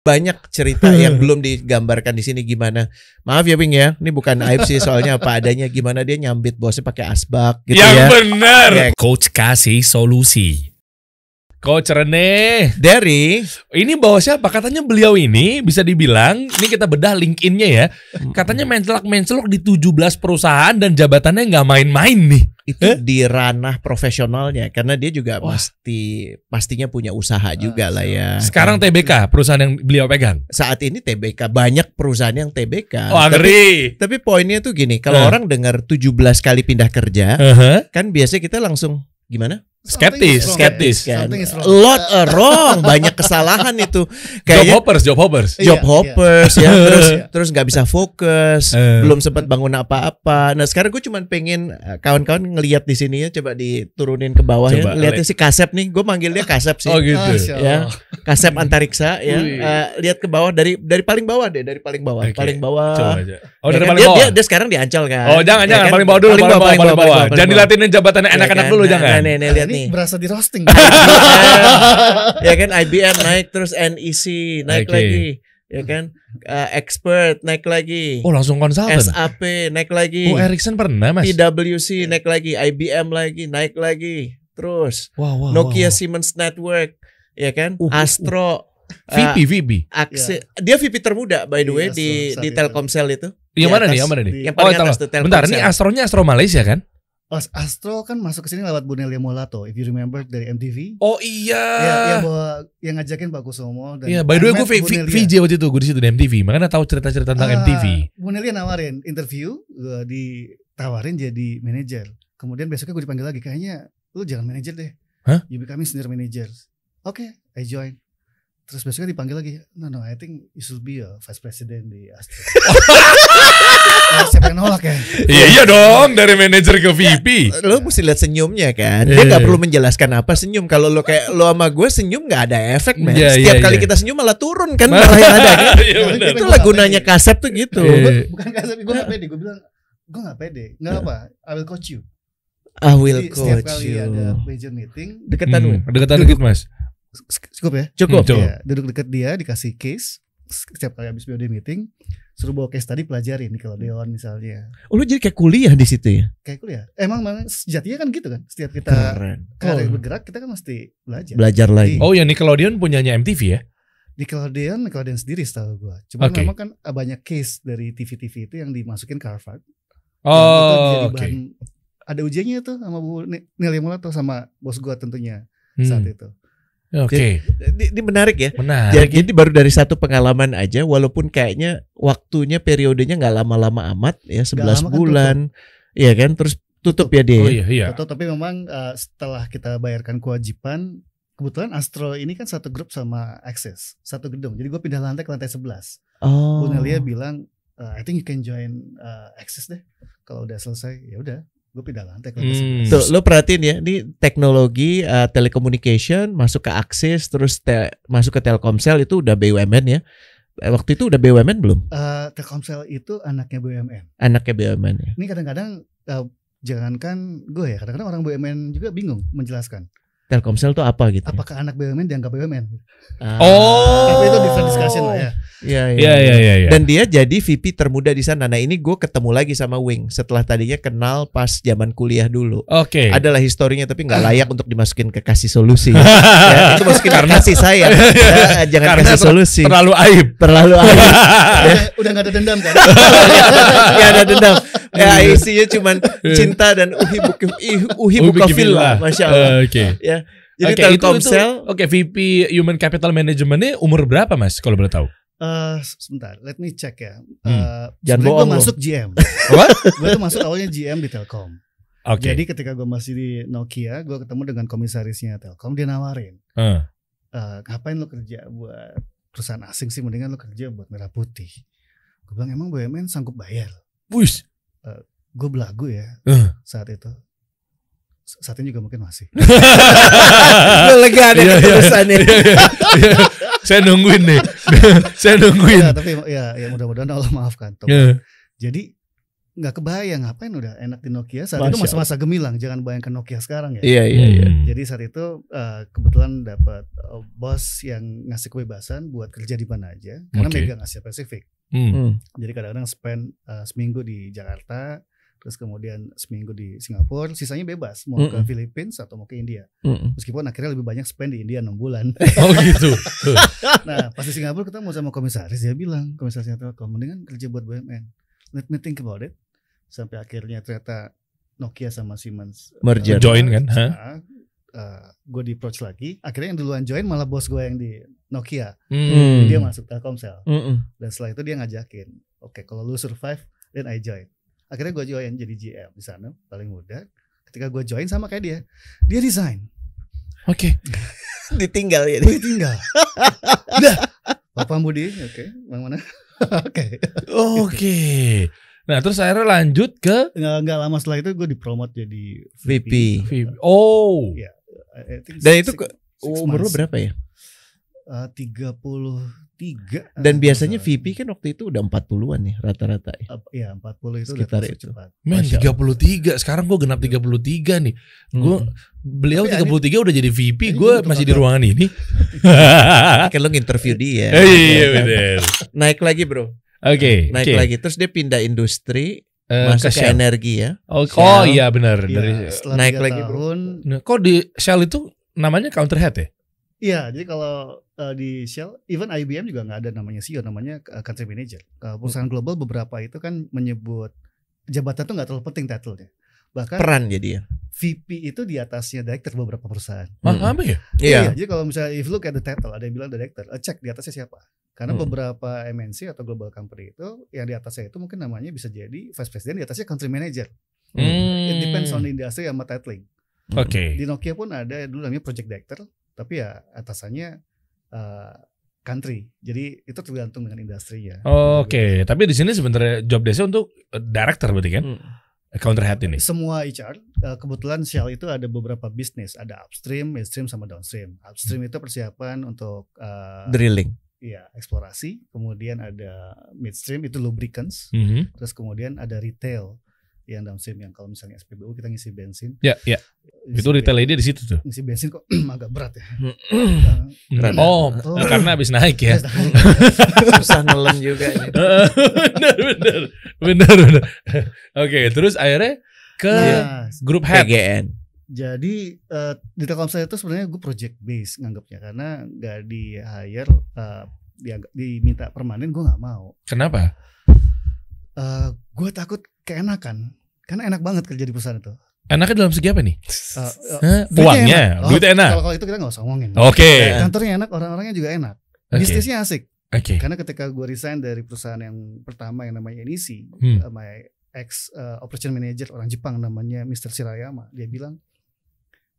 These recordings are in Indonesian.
banyak cerita yang belum digambarkan di sini gimana. Maaf ya Wing ya, ini bukan aib sih soalnya apa adanya gimana dia nyambit bosnya pakai asbak gitu Yang ya. benar. Ya. Coach kasih solusi. Coach Rene, Dari ini bawa siapa? Katanya beliau ini bisa dibilang, ini kita bedah LinkedIn-nya ya. Katanya mencelak-mencelok di 17 perusahaan dan jabatannya nggak main-main nih. itu di ranah profesionalnya karena dia juga Wah. pasti pastinya punya usaha juga lah ya. Sekarang TBK, perusahaan yang beliau pegang. saat ini TBK banyak perusahaan yang TBK. Oh, tapi, ngeri. tapi poinnya tuh gini, kalau Eh. orang dengar 17 kali pindah kerja, Uh-huh. kan biasanya kita langsung gimana? Skeptis, Skeptis kan. Lot uh, wrong, banyak kesalahan itu. Job Kayaknya hoppers, job hoppers. Iya, job hoppers ya, terus Iya. terus nggak bisa fokus, Eh. belum sempat bangun apa-apa. Nah sekarang gue cuman pengen uh, kawan-kawan ngelihat di sini ya, coba diturunin ke bawah Coba, ya, lihatin si Kasep nih, gue manggil dia Kasep sih. Oh gitu. Ya. Kasep Antariksa ya. Eh, lihat ke bawah dari dari paling bawah deh, dari paling bawah, Oke. paling bawah. Coba aja. Oh Ya dari kan? paling dia, bawah. Dia, dia sekarang di Ancol kan. Oh jangan Ya jangan kan? paling bawah dulu paling bawah paling bawah. paling Jangan bawah. dilatinin jabatannya Ya anak-anak kan? dulu Nah, jangan. Nah, nih, nih, lihat Ini nih. berasa di roasting. ya kan IBM naik terus NEC naik Oke. lagi ya kan Eh, expert naik lagi Oh langsung konsultan. SAP naik lagi Oh Ericsson pernah mas. PwC naik lagi IBM lagi naik lagi terus Wow, wow, Nokia wow. Siemens Network ya kan Uh, uh, Astro VP VP. Aksi- dia VP termuda by the Iya, way di saat di. Telkomsel itu Yang Di mana nih? Yang mana nih? yang paling Oh, atas Bentar, ini Astronya Astro Malaysia kan? Astro kan masuk ke sini lewat Bu Nelia Molato, if you remember dari MTV. Oh iya. Ya, yang bawa yang ngajakin Pak Kusumo dan Iya, by the way gue. VJ waktu itu gue di situ di MTV. Makanya tahu cerita-cerita tentang Ah, MTV. Bu Nelia nawarin interview, gue ditawarin jadi manajer. Kemudian besoknya gue dipanggil lagi, kayaknya lu jangan manajer deh. Hah? You becoming senior manager. Oke, I join. Terus besoknya dipanggil lagi, no no, I think you should be a vice president di Astro. Ya, siapa yang nolak ya? Iya iya dong dari manajer ke VP. lo mesti lihat senyumnya kan Iya, dia nggak iya. perlu menjelaskan apa senyum kalau lo kayak lo sama gue senyum nggak ada efek men Iya, setiap iya, kali iya. kita senyum malah turun kan malah yang ada kan Iya benar. kita- itulah gunanya kasep tuh gitu Iya. Gua- bukan kasar, gue gak pede. Gue bilang, gue gak pede. Gak apa, I will coach you. I will Jadi setiap coach kali you ada major meeting, deketan Hmm. Deketan dikit mas. Cukup ya? cukup Hmm. Ya, duduk dekat dia, dikasih case. Setiap kali habis BOD meeting, suruh bawa case tadi pelajarin nih kalau Deon misalnya. oh, lo jadi kayak kuliah di situ ya Kayak kuliah. Emang memang sejatinya kan gitu kan. Setiap kita keren karir Oh. bergerak, kita kan mesti belajar. belajar lagi Oh ya Nickelodeon punyanya MTV ya? Nickelodeon, Nickelodeon sendiri setahu gue. Cuma Oke. memang kan banyak case dari TV-TV itu yang dimasukin ke Harvard. Oh oke. bahan- Ada ujiannya tuh sama Bu Ni- Nelia Mulato sama bos gua tentunya Hmm, saat itu. Oke. ini, ini menarik ya Menarik. jadi ini baru dari satu pengalaman aja walaupun kayaknya waktunya periodenya nggak lama-lama amat ya 11 lama kan bulan Iya kan terus tutup ya dia Oh ya? iya iya. Betul, tapi memang uh, setelah kita bayarkan kewajiban, kebetulan Astro ini kan satu grup sama Access, satu gedung. Jadi gue pindah lantai ke lantai 11. oh Bu Nelia bilang, uh, I think you can join uh, Access deh. Kalau udah selesai, ya udah, gue pindah lantai ke Hmm. 11. Tuh, lo perhatiin ya, ini teknologi uh, telecommunication masuk ke akses terus te- masuk ke Telkomsel itu udah BUMN ya. Eh, Waktu itu udah BUMN belum? Uh, Telkomsel itu anaknya BUMN. Anaknya BUMN ya. Ini kadang-kadang uh, jangankan gue ya, kadang-kadang orang BUMN juga bingung menjelaskan Telkomsel tuh apa gitu? apakah anak BUMN dianggap BUMN. Ah. Oh. Tapi itu different discussion lah ya. Iya, Iya iya iya. iya. Dan dia jadi VP termuda di sana. Nah ini gue ketemu lagi sama Wing setelah tadinya kenal pas zaman kuliah dulu. Oke. Adalah historinya tapi nggak layak untuk dimasukin ke kasih solusi. ya, itu masukin ke kasih saya. Ya, jangan Karena kasih solusi. Terlalu aib. Terlalu aib. udah, udah gak ada dendam kan? Gak ada dendam. Ya isinya cuman cinta dan uhi buka uhi buka Ubiquillah. masya Allah. Oke. Ya. Jadi itu- Telkomsel Oke, VP Human Capital Managementnya umur berapa mas? Kalau boleh tahu? Eh, sebentar, let me check ya. Hmm. Eh, Jangan bohong gue lo. masuk GM. What? gue tuh masuk awalnya GM di Telkom. Oke. Jadi ketika gue masih di Nokia, gue ketemu dengan komisarisnya Telkom, dia nawarin, Eh. "Eh, ngapain lo kerja buat perusahaan asing sih, mendingan lo kerja buat merah putih. Gue bilang emang BUMN sanggup bayar. Wis. Gue belagu ya Eh. saat itu. Saat ini juga mungkin masih. Gue lega deh Iya, iya. keterusannya. Iya. Saya nungguin nih. Saya nungguin. ya, tapi ya, ya mudah-mudahan Allah maafkan. Tom. Eh. Jadi nggak kebayang ngapain udah enak di Nokia saat itu Masya masa-masa gemilang jangan bayangkan Nokia sekarang ya Iya iya iya. Hmm. jadi saat itu eh, kebetulan dapat eh, bos yang ngasih kebebasan buat kerja di mana aja karena Oke. megang Asia Pasifik Hmm. Hmm. jadi kadang-kadang spend eh, seminggu di Jakarta terus kemudian seminggu di Singapura sisanya bebas mau ke Mm-mm. Philippines atau mau ke India Mm-mm. meskipun akhirnya lebih banyak spend di India enam bulan Oh gitu. Nah, pas di Singapura ketemu sama komisaris, dia bilang, komisarisnya Telkom, mendingan kerja buat BUMN. Let me think about it. Sampai akhirnya ternyata Nokia sama Siemens uh, Merger. Join kan, hah? gue di approach lagi. Akhirnya yang duluan join malah bos gue yang di Nokia. Hmm. Dia masuk Telkomsel. Mm-mm. Dan setelah itu dia ngajakin, oke kalau lu survive, then I join. Akhirnya gue join jadi GM di sana, paling muda. Ketika gue join sama kayak dia, dia resign. Oke. Ditinggal ya. Gue tinggal. Pak Pambudi, oke, yang mana? Oke. Oke. Nah, terus akhirnya lanjut ke nggak nggak lama setelah itu gue dipromot jadi VP. Oh. Iya. I think Dan itu six- ke- six Umur lu months. berapa ya? Eh, Tiga puluh tiga. Dan biasanya VP kan waktu itu udah 40-an ya rata-rata ya. Iya empat puluh itu Sekitar itu. cepat. Men Masya 33 Sekarang gue genap 33 nih Gua- Mm. Beliau Tapi 33 udah jadi VP Gue masih di ruangan ini Kan lo nginterview dia. Eh, Iya bener Naik lagi bro. Oke Naik oke. lagi. Terus dia pindah industri. Eh, masuk ke Shell. energi ya. Oh, Shell. oh iya benar Iya, dari naik tiga lagi, bro. tahun. Nah, Kok di Shell itu namanya counterhead ya? Iya, jadi kalau eh, di Shell, even IBM juga nggak ada namanya CEO, namanya eh, country manager. Kalau perusahaan Hmm. global beberapa itu kan menyebut jabatan itu nggak terlalu penting title-nya. Bahkan Peran jadi ya. VP itu di atasnya director beberapa perusahaan. Hah, Hmm. apa ya? Iya. jadi kalau misalnya if look at the title, ada yang bilang director, eh, cek di atasnya siapa. Karena Hmm. beberapa MNC atau global company itu yang di atasnya itu mungkin namanya bisa jadi vice president, di atasnya country manager. It depends on the industry sama titling. Oke. Di Nokia pun ada dulu namanya project director, tapi ya atasannya uh, country. Jadi itu tergantung dengan industrinya. Oke, tapi di sini sebenarnya job desk untuk eh, director berarti kan? Hmm. Counterhead ini. Semua HR, uh, kebetulan Shell itu ada beberapa bisnis, ada upstream, midstream, sama downstream. Upstream itu persiapan untuk uh, Drilling. ya eksplorasi, kemudian ada midstream itu lubricants, Mhm. terus kemudian ada retail yang downstream yang kalau misalnya SPBU kita ngisi bensin. Ya, ya. Ngisi Itu retail ide di situ tuh. ngisi bensin kok agak berat ya. Rada. Oh, Oh. karena habis naik ya. Susah nelen juga ini. bener bener bener bener. Oke, terus akhirnya ke Nah, grup head. PGN. Jadi eh, di Telkomsel itu sebenarnya gue project base nganggapnya karena nggak di hire uh, diminta permanen gue nggak mau. Kenapa? Eh gue takut keenakan karena enak banget kerja di perusahaan itu. Enaknya dalam segi apa nih? Eh, eh, Hah? duitnya Uangnya, enak. Oh, duitnya enak. Kalau kalau itu kita nggak usah ngomongin. Oke. Kantornya enak, orang-orangnya juga enak. Oke. Bisnisnya asik. Oke. Karena ketika gue resign dari perusahaan yang pertama yang namanya NEC, Hmm. eh, my ex eh, operation manager orang Jepang namanya Mr. Shirayama, dia bilang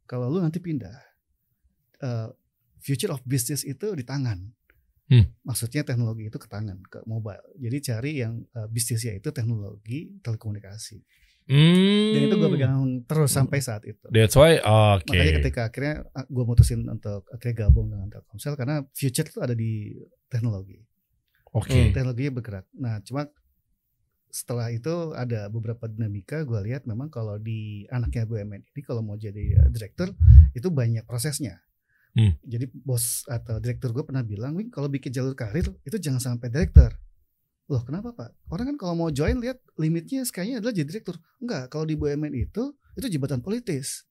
kalau lu nanti pindah, eh, future of business itu di tangan. Hmm. Maksudnya teknologi itu ke tangan, ke mobile. Jadi cari yang eh, bisnisnya itu teknologi telekomunikasi. Hmm. Dan itu gue pegang terus sampai saat itu. That's why oke. Makanya ketika akhirnya gue mutusin untuk akhirnya gabung dengan Telkomsel karena future itu ada di teknologi. Oke. Hmm. teknologinya bergerak. Nah, cuma setelah itu ada beberapa dinamika gue lihat memang kalau di anaknya BUMN ini kalau mau jadi uh, direktur itu banyak prosesnya. Hmm. Jadi bos atau direktur gue pernah bilang, Wing kalau bikin jalur karir itu jangan sampai direktur. Loh kenapa pak? Orang kan kalau mau join lihat limitnya kayaknya adalah jadi direktur. Enggak, kalau di BUMN itu itu jabatan politis.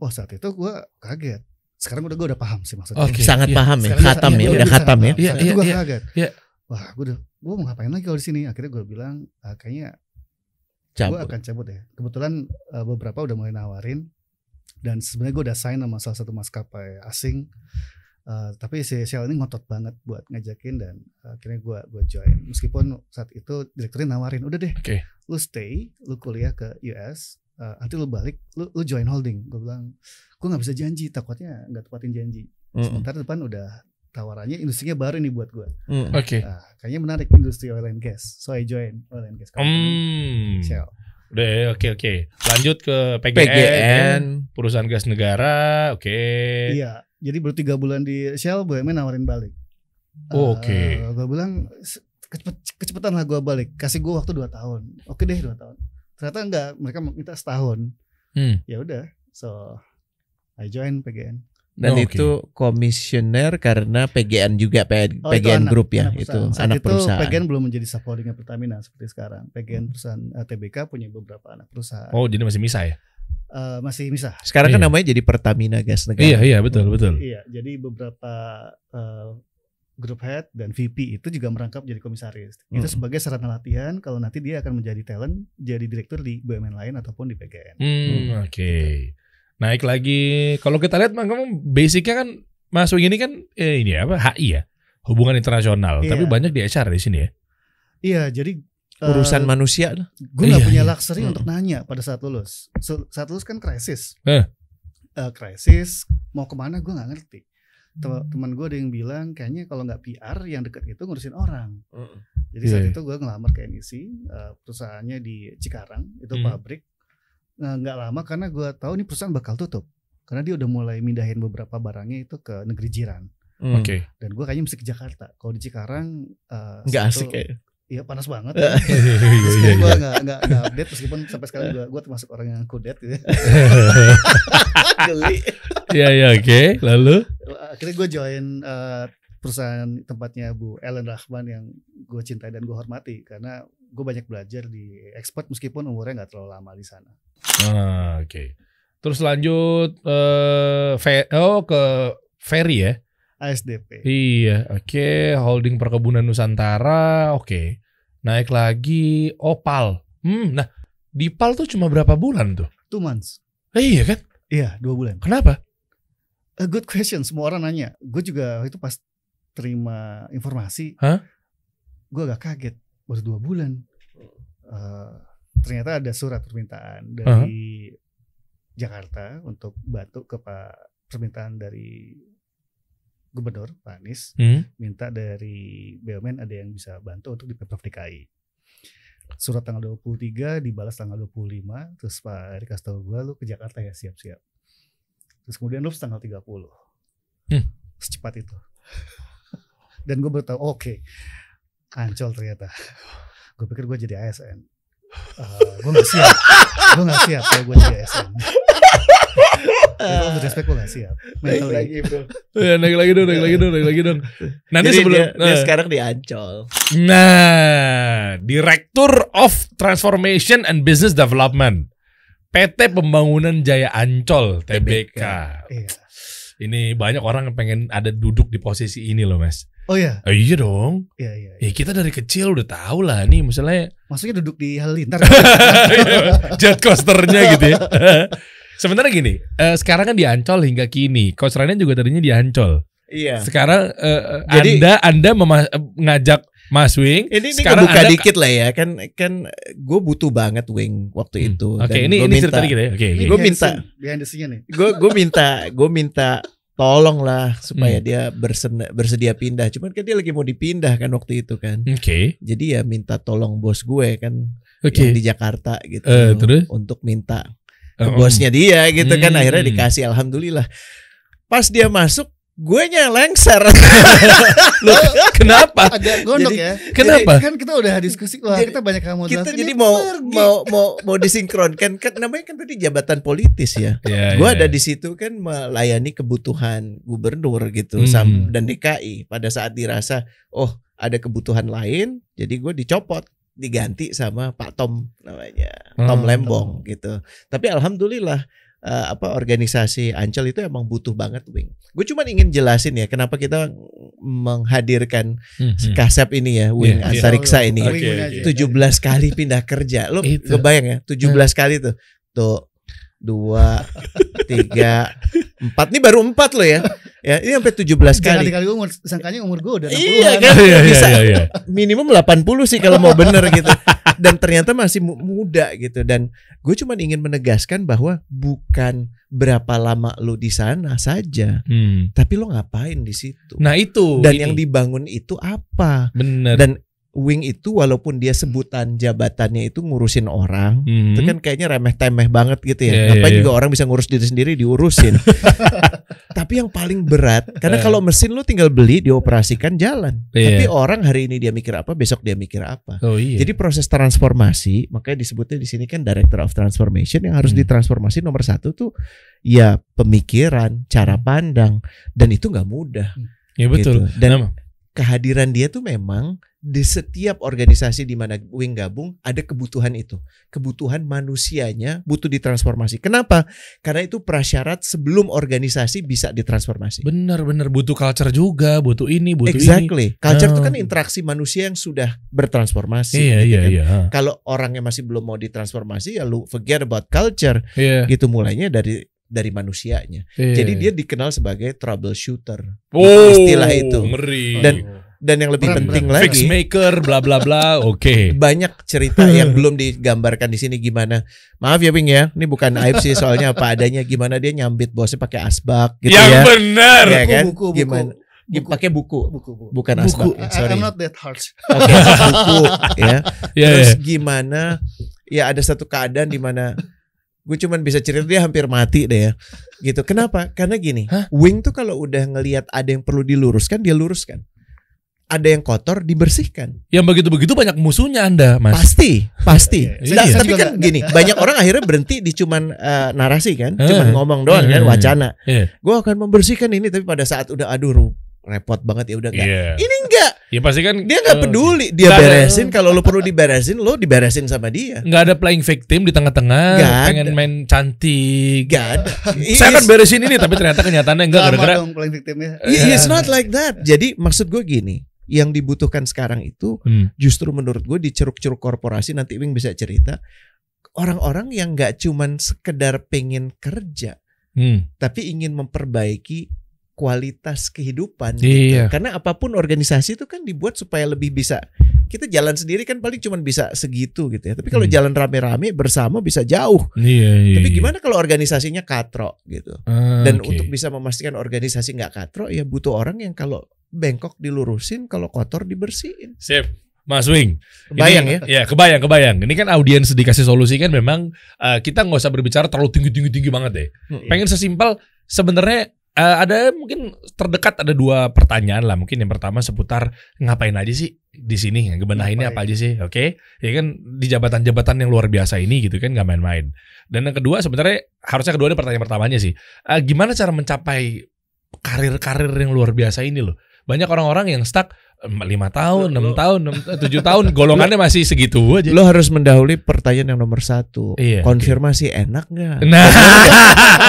Wah saat itu gue kaget. Sekarang udah gue udah paham sih maksudnya. Oke. Sangat Iya. paham ya. Sekarang Khatam ya. Udah khatam ya. paham. Iya, Saat iya, itu gue iya. kaget. Iya. Wah, gue udah, gue mau ngapain lagi kalau di sini? Akhirnya gue bilang, ah, kayaknya gue akan cabut ya. Kebetulan eh, beberapa udah mulai nawarin, dan sebenarnya gue udah sign sama salah satu maskapai asing. Eh, tapi si Shell ini ngotot banget buat ngajakin dan akhirnya gue gue join. Meskipun saat itu direkturnya nawarin, udah deh, Oke. lu stay, lu kuliah ke US, eh, nanti lu balik, lu, lu join holding. Gue bilang, gue nggak bisa janji, takutnya nggak tepatin janji. Mm, Sementara depan udah tawarannya industrinya baru nih buat gue. mm. Oke. Nah, kayaknya menarik industri oil and gas. So I join oil and gas company. Hmm. Shell. Udah ya, oke oke. Lanjut ke PGN, PGN. perusahaan gas negara. Oke. Iya. Jadi baru tiga bulan di Shell, BUMN nawarin balik. Oh, oke. gue bilang "S- kecepet- kecepetan lah gue balik kasih gue waktu 2 tahun oke deh 2 tahun ternyata enggak mereka minta setahun Hmm. ya udah so I join PGN Dan Oke. itu komisioner karena PGN juga P- Oh, itu PGN anak- Group ya anak itu perusahaan. Saat anak itu perusahaan. PGN belum menjadi subholdingnya Pertamina seperti sekarang PGN perusahaan eh, TBK punya beberapa anak perusahaan Oh, jadi masih misah ya? Eh, masih misah Sekarang kan Iya. namanya jadi Pertamina Gas Negara. Iya, iya, betul, betul. Iya, jadi beberapa eh, group head dan VP itu juga merangkap jadi komisaris. Itu Hmm. sebagai sarana latihan kalau nanti dia akan menjadi talent, jadi direktur di BUMN lain ataupun di PGN. Hmm, oke. Naik lagi. Kalau kita lihat Bang, kamu basicnya kan masuk ini kan eh, ini apa? HI ya. Hubungan internasional. Iya. Tapi banyak di HR di sini ya. Iya, jadi Urusan manusia lah. gue nggak Iya, punya iya. luxury Hmm. untuk nanya pada saat lulus. So, saat lulus kan krisis. Eh. Eh, krisis mau ke mana gue nggak ngerti. Tem- Teman gue ada yang bilang kayaknya kalau nggak PR yang deket itu ngurusin orang. Jadi saat Iya. itu gue ngelamar ke NEC, eh, perusahaannya di Cikarang, itu Hmm. pabrik. Nah, nggak lama karena gue tahu ini perusahaan bakal tutup. Karena dia udah mulai mindahin beberapa barangnya itu ke negeri jiran. Hmm. Oke. Dan gue kayaknya mesti ke Jakarta. Kalau di Cikarang, eh, Nggak asik ya. Iya panas banget. Iya, Terus iya, gue nggak nggak nggak update meskipun sampai sekarang gue gue termasuk orang yang kudet gitu. ya. Geli. Iya, iya, oke. Lalu? Akhirnya gue join eh, perusahaan tempatnya Bu Ellen Rahman yang gue cintai dan gue hormati karena gue banyak belajar di expert meskipun umurnya nggak terlalu lama di sana. Ah, oke. Terus lanjut eh fe- oh ke ferry ya. ASDP. Iya, oke. Holding Perkebunan Nusantara, oke. Naik lagi Opal. Hmm, nah di PAL tuh cuma berapa bulan tuh? Two months. Eh, iya kan? Iya, dua bulan. Kenapa? A good question. Semua orang nanya. Gue juga itu pas terima informasi. Hah? Gue agak kaget. Baru dua bulan. Eh, ternyata ada surat permintaan dari Jakarta untuk bantu ke Pak permintaan dari Gubernur Pak Anies Hmm? minta dari BUMN ada yang bisa bantu untuk di Pemprov DKI. Surat tanggal 23 dibalas tanggal 25 terus Pak Erik kasih tahu gue lu ke Jakarta ya siap-siap. Terus kemudian lu tanggal 30. Hmm. Secepat itu. Dan gue baru tahu oke. Ancol ternyata. Gue pikir gue jadi ASN. Eh, gue gak siap. gue gak siap kalau gue jadi ASN. Itu with respect gue gak siap. Naik lagi bro. Ya, naik lagi dong, naik lagi dong, naik lagi dong. Nanti Jadi sebelum dia, dia nah, sekarang di Ancol. nah, Direktur of Transformation and Business Development. PT Pembangunan Jaya Ancol TBK. Iya. Ini banyak orang yang pengen ada duduk di posisi ini loh, Mas. Oh iya, Oh, iya dong. iya iya. Ya kita dari kecil udah tahu lah nih misalnya Maksudnya duduk di halilintar. jet coasternya gitu ya. Sebenarnya gini, eh, sekarang kan di Ancol hingga kini. Coach Ryan juga tadinya di Ancol. Iya. Sekarang eh, Jadi- Anda Anda mema- ngajak Mas Wing. Ini ini sekarang Anda- dikit lah ya kan kan gue butuh banget wing waktu Hmm, itu. Oke, Dan ini gua ini minta, cerita dikit ya. Oke, Ini behind the minta. behind the scene nih. Gue gue minta gue minta tolong lah supaya Hmm. dia bersen- bersedia pindah. Cuman kan dia lagi mau dipindah kan waktu itu kan. Oke. Jadi ya minta tolong bos gue kan Oke. yang di Jakarta gitu Eh, terus? untuk minta Ke om. bosnya dia gitu kan Hmm. akhirnya dikasih alhamdulillah. Pas dia masuk gue nya lengser. Loh, kenapa? Agak gondok Jadi- ya. Kenapa? Kan kita udah diskusi, wah Jadi- kita banyak kamu Kita jadi mau mau mau mau disinkronkan kan namanya kan tadi jabatan politis ya. Ya, Gue ya. ada di situ kan melayani kebutuhan gubernur gitu Hmm. sam- dan DKI. Pada saat dirasa oh ada kebutuhan lain, jadi gue dicopot diganti sama Pak Tom namanya Tom Hmm. Lembong gitu. Tapi alhamdulillah eh, apa organisasi Ancol itu emang butuh banget wing. Gue cuma ingin jelasin ya kenapa kita menghadirkan Hmm, hmm. kasep ini ya wing Iya, iya. antariksa ini. Oke, Wing-wing oke. aja. 17 kali pindah kerja. Lo kebayang ya 17 kali tuh. Tuh dua, tiga, empat. Ini baru empat loh ya. Ya ini sampai 17 Jangan kali. dikali umur, sangkanya umur gue udah 60 Iya kan? Iya, iya, Bisa iya, iya. minimum 80 sih kalau mau bener gitu. Dan ternyata masih mu- muda gitu. Dan gue cuma ingin menegaskan bahwa bukan berapa lama lo di sana saja, Hmm. tapi lo ngapain di situ. Nah itu Dan ini. yang dibangun itu apa? bener. Dan wing itu walaupun dia sebutan jabatannya itu ngurusin orang, Hmm. itu kan kayaknya remeh temeh banget gitu ya. Iya, iya, Ngapain iya. juga orang bisa ngurus diri sendiri diurusin. Tapi yang paling berat karena Eh. kalau mesin lu tinggal beli dioperasikan jalan. Iya. Tapi orang hari ini dia mikir apa, besok dia mikir apa. Oh iya. Jadi proses transformasi, makanya disebutnya di sini kan director of transformation yang harus Hmm. ditransformasi nomor satu tuh ya pemikiran, cara pandang, dan itu nggak mudah. ya betul. gitu. Dan Nah, kehadiran dia tuh memang di setiap organisasi di mana Wing gabung ada kebutuhan itu, kebutuhan manusianya butuh ditransformasi. Kenapa? Karena itu prasyarat sebelum organisasi bisa ditransformasi. bener-bener butuh culture juga, butuh ini, butuh ini. Exactly. Culture itu Oh. kan interaksi manusia yang sudah bertransformasi. Iya gitu iya kan. iya. Kalau orangnya masih belum mau ditransformasi ya lu forget about culture Iya. gitu mulainya dari dari manusianya. iya. Jadi dia dikenal sebagai troubleshooter. oh, istilah itu. ngeri. Dan- Dan yang lebih penting berat. fix lagi maker bla bla bla. Oke. banyak cerita yang belum digambarkan di sini gimana. Maaf ya Wing ya, ini bukan aib sih soalnya apa adanya gimana dia nyambit bosnya pakai asbak gitu Yang ya. benar. Ya kan? buku, buku, Gimana? buku. Pakai buku, buku, buku. bukan Buku. asbak. ya, I- sorry. I'm not that harsh. Oke, buku ya. Ya, Terus ya. gimana? Ya ada satu keadaan di mana gue cuman bisa cerita dia hampir mati deh ya. Gitu. Kenapa? Karena gini, Hah? Wing tuh kalau udah ngelihat ada yang perlu diluruskan, dia luruskan. Ada yang kotor dibersihkan. Yang begitu-begitu banyak musuhnya Anda, Mas. Pasti, pasti. Iya. Nah, Iya. tapi kan nggak- gini, banyak orang akhirnya berhenti di cuman eh, narasi kan, cuman ngomong doang kan, wacana. Iya. Gue akan membersihkan ini, tapi pada saat udah aduh repot banget ya udah enggak. Iya. Ini enggak, Ya pasti kan dia nggak eh, peduli, dia ada- beresin. Kalau lo perlu diberesin, lo diberesin sama dia. nggak ada playing victim di tengah-tengah, pengen ada. main cantik. Gak ada. Saya kan beresin ini tapi ternyata kenyataannya enggak gara-gara dong paling victimnya. Yeah, It's not like that. Jadi maksud gue gini, yang dibutuhkan sekarang itu Hmm. justru menurut gue di ceruk-ceruk korporasi nanti Wing bisa cerita orang-orang yang nggak cuman sekedar pengen kerja, Hmm. tapi ingin memperbaiki kualitas kehidupan. Iya. Karena apa pun organisasi itu kan dibuat supaya lebih bisa kita jalan sendiri kan paling cuman bisa segitu gitu ya. Tapi kalau Hmm. jalan rame-rame bersama bisa jauh. Iya, iya. Tapi iya. gimana kalau organisasinya katro gitu? Ah, Dan oke. untuk bisa memastikan organisasi nggak katro ya butuh orang yang kalau bengkok dilurusin, kalau kotor dibersihin. Sip. Mas Wing. Kebayang Ini- ya? Ya, kebayang, kebayang. Ini kan audiens dikasih solusi kan memang eh, kita nggak usah berbicara terlalu tinggi-tinggi-tinggi banget deh. Hmm. Pengen sesimpel sebenarnya eh, ada mungkin terdekat ada dua pertanyaan lah. Mungkin yang pertama seputar ngapain aja sih di sini, ngebenahinnya apa Ngapain? aja sih? Oke, ya kan di jabatan-jabatan yang luar biasa ini gitu kan nggak main-main. Dan yang kedua sebenarnya harusnya kedua ini pertanyaan pertamanya sih. Eh, gimana cara mencapai karir-karir yang luar biasa ini loh? Banyak orang-orang yang stuck lima tahun, enam tahun, tujuh tahun, golongannya masih segitu aja. Lo harus mendahului pertanyaan yang nomor satu. Iya, Konfirmasi enak nggak? Nah,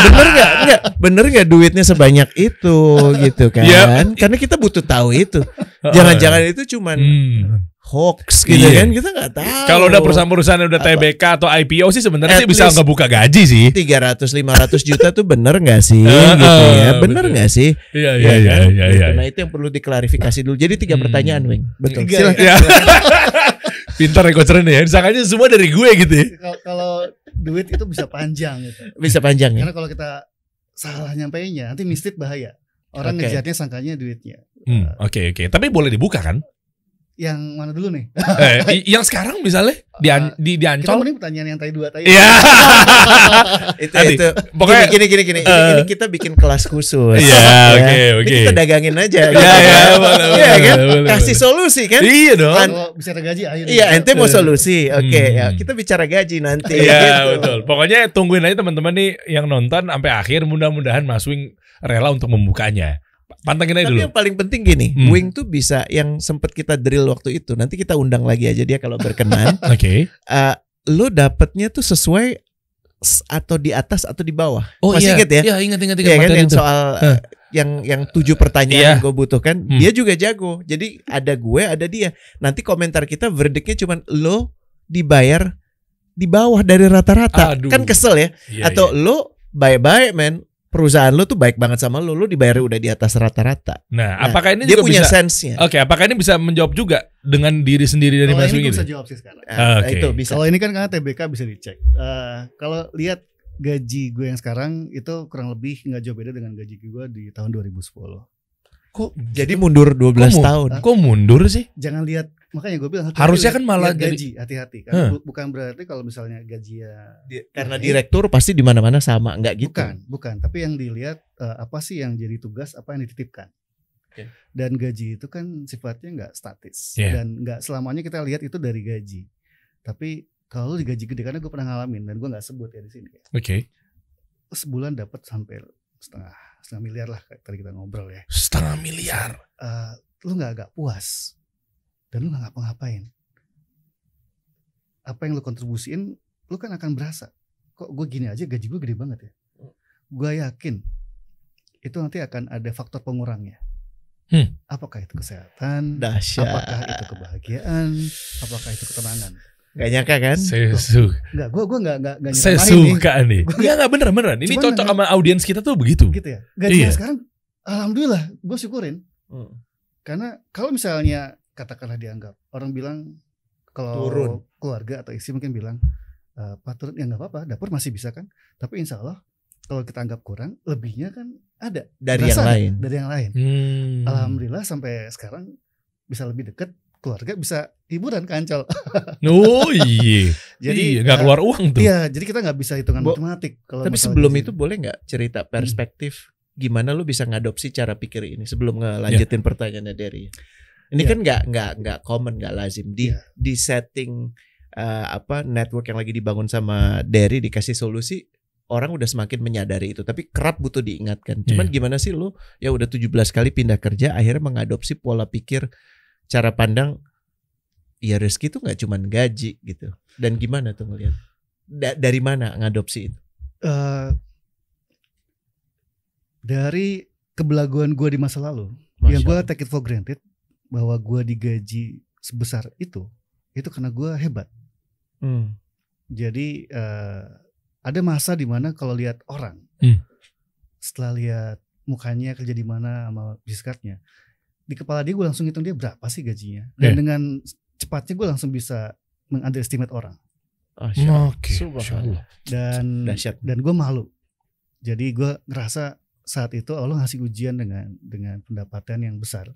bener nggak? Nggak, bener nggak duitnya sebanyak itu gitu kan? Yep. Karena kita butuh tahu itu. Jangan-jangan itu cuman Hmm. Hoax gitu Iya. kan? Kita nggak tahu. Kalau udah perusahaan-perusahaan yang udah Apa? TBK atau IPO sih sebenarnya sih bisa least- ngebuka gaji sih. 300 500 juta tuh bener nggak sih Eh, gitu ya? eh, Bener nggak sih? Iya Ya iya iya kan? iya Gitu. iya. Nah itu yang perlu diklarifikasi dulu. Jadi tiga Hmm. pertanyaan, Wing. Betul. Tiga, Silakan. Ya. Pintar ya coachernya ya. Disangkanya semua dari gue gitu ya. Kalau- Kalau duit itu bisa panjang gitu. Bisa panjang ya. Karena kalau kita salah nyampeinnya nanti mistit bahaya. Orang Oke. ngejarnya sangkanya duitnya. Hmm, Oke oke. Tapi boleh dibuka kan? Yang mana dulu nih? Eh, yang sekarang misalnya di an- di, di Kita Ancol. mending pertanyaan yang tadi dua tadi. Iya. Itu Nanti. itu. Pokoknya gini gini gini. Ini, Eh. ini kita bikin kelas khusus. Iya, Ya. oke, oke. kita dagangin aja. Iya, gitu iya, kan. boleh, Iya kan? boleh, Kasih boleh. solusi kan? Iya dong. Kalau bisa gaji ayo. deh. Iya, ente mau solusi. Oke, Hmm. ya kita bicara gaji nanti. Iya gitu. betul. Pokoknya tungguin aja teman-teman nih yang nonton sampai akhir. Mudah-mudahan Mas Wing rela untuk membukanya. Pantengin aja Tapi dulu. yang paling penting gini, Hmm. Wing tuh bisa yang sempet kita drill waktu itu. Nanti kita undang lagi aja dia kalau berkenan. Oke. Eh, lo dapetnya tuh sesuai atau di atas atau di bawah. Oh Masih iya. inget ya? Iya ingat ingat ingat Iya kan yang itu. soal Hah. eh, yang yang tujuh pertanyaan Iya. yang gue butuhkan, Hmm. dia juga jago. Jadi ada gue, ada dia. Nanti komentar kita verdictnya cuman lo dibayar di bawah dari rata-rata. Kan kesel ya? Iya, atau iya. lo baik-baik men, perusahaan lo tuh baik banget sama lo, lo dibayar udah di atas rata-rata. Nah, Nah, apakah ini dia juga punya bisa sense-nya. Oke, apakah ini bisa menjawab juga dengan diri sendiri dari Mas ini Wing gue ini? bisa jawab sih sekarang. Nah, Oke. Itu bisa. Kalau ini kan karena TBK bisa dicek. Eh, kalau lihat gaji gue yang sekarang itu kurang lebih nggak jauh beda dengan gaji gue di tahun 2010. Kok Jadi mundur 12 Kok mu- tahun. Kok mundur sih? Jangan lihat makanya gue bilang Harusnya hati-hati kan malah gaji hati-hati Hah. bu- bukan berarti kalau misalnya gaji ya Di- karena naik, direktur pasti di mana-mana sama, nggak gitu. bukan bukan tapi yang dilihat eh, apa sih yang jadi tugas apa yang dititipkan Oke. dan gaji itu kan sifatnya nggak statis Iya. dan nggak selamanya kita lihat itu dari gaji tapi kalau lu digaji gede karena gue pernah ngalamin dan gue nggak sebut ya di sini Oke. sebulan dapat sampai setengah setengah miliar lah tadi kita ngobrol ya. Setengah miliar. Eh, lu nggak agak puas. Dan lu nggak ngapa-ngapain. Apa yang lu kontribusiin lu kan akan berasa. Kok gue gini aja gaji gue gede banget ya? Gue yakin itu nanti akan ada faktor pengurangnya. Hmm. apakah itu kesehatan? Apakah itu kebahagiaan? Apakah itu ketenangan Gak nyangka kan? Saya suka. nggak gue gue nggak nggak nggak Saya suka nih. Enggak enggak bener beneran. Ini Cuman cocok sama audiens kita tuh begitu. gitu ya gajinya Iya. sekarang alhamdulillah gue syukurin Hmm. Karena kalau misalnya katakanlah dianggap orang bilang kalau Turun. keluarga atau istri mungkin bilang e, Pak turun ya nggak apa-apa dapur masih bisa kan. Tapi insya Allah kalau kita anggap kurang lebihnya kan ada Dari Berasa yang lain. dari yang lain. Hmm. Alhamdulillah sampai sekarang bisa lebih dekat keluarga bisa hiburan kancol. Oh iya. Jadi iya, nggak eh, keluar uang tuh. Iya, jadi kita nggak bisa hitungan Bo- matematik kalau Tapi sebelum itu boleh nggak cerita perspektif gimana lu bisa ngadopsi cara pikir ini sebelum ngelanjutin pertanyaannya dari ini Iya. kan nggak nggak nggak common nggak lazim di Iya. di setting eh, apa network yang lagi dibangun sama Derry dikasih solusi orang udah semakin menyadari itu tapi kerap butuh diingatkan cuman Iya. gimana sih lu ya udah 17 kali pindah kerja akhirnya mengadopsi pola pikir cara pandang ya rezeki itu nggak cuman gaji gitu. Dan gimana tuh ngelihat? Da- dari mana ngadopsi itu? Eh, dari kebelaguan gue di masa lalu Masya yang gue take it for granted bahwa gue digaji sebesar itu itu karena gue hebat. Hmm. jadi eh, ada masa di mana kalau lihat orang Hmm. setelah lihat mukanya kerja di mana sama bisnisnya di kepala dia gue langsung hitung dia berapa sih gajinya dan Iya. dengan cepatnya gue langsung bisa mengunderestimate orang Allah. Oke. Subhanallah. Allah. dan Dahsyat. dan gue malu jadi gue ngerasa saat itu Allah ngasih ujian dengan dengan pendapatan yang besar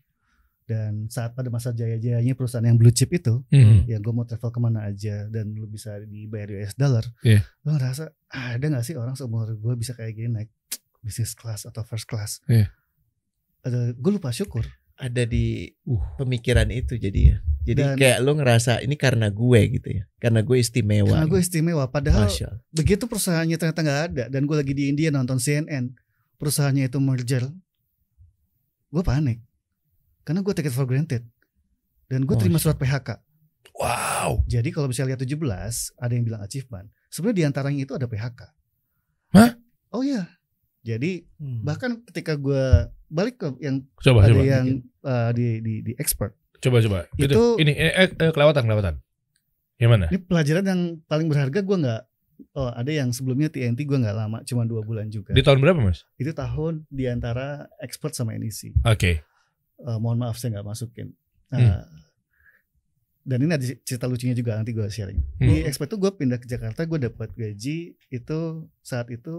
dan saat pada masa jaya-jayanya perusahaan yang blue chip itu Hmm. yang gue mau travel ke mana aja dan lu bisa dibayar US dollar Iya. lo ngerasa ah, ada gak sih orang seumur gue bisa kayak gini naik business class atau first class Iya. ada gue lupa syukur ada di Uh. pemikiran itu jadi ya. Jadi Dan- kayak lu ngerasa ini karena gue gitu ya. Karena gue istimewa. karena gue gitu. istimewa padahal Masya begitu perusahaannya ternyata nggak ada dan gue lagi di India nonton CNN perusahaannya itu merger gue panik karena gue take it for granted dan gue terima surat PHK Wow. jadi kalau misalnya lihat 17 ada yang bilang achievement sebenarnya di antaranya itu ada PHK Hah? oh iya jadi Hmm. bahkan ketika gue balik ke yang Coba ada coba. yang uh, di di di expert Coba coba. Itu, Itu- ini eh, eh, eh, kelewatan kelewatan. Yang mana? ini pelajaran yang paling berharga gue nggak oh ada yang sebelumnya TNT gue nggak lama cuma dua bulan juga Di tahun berapa mas? itu tahun di antara expert sama NEC Oke. Eh, mohon maaf saya nggak masukin Nah, Hmm. Dan ini ada cerita lucunya juga nanti gue sharing Hmm. di expert tuh gue pindah ke Jakarta gue dapat gaji itu saat itu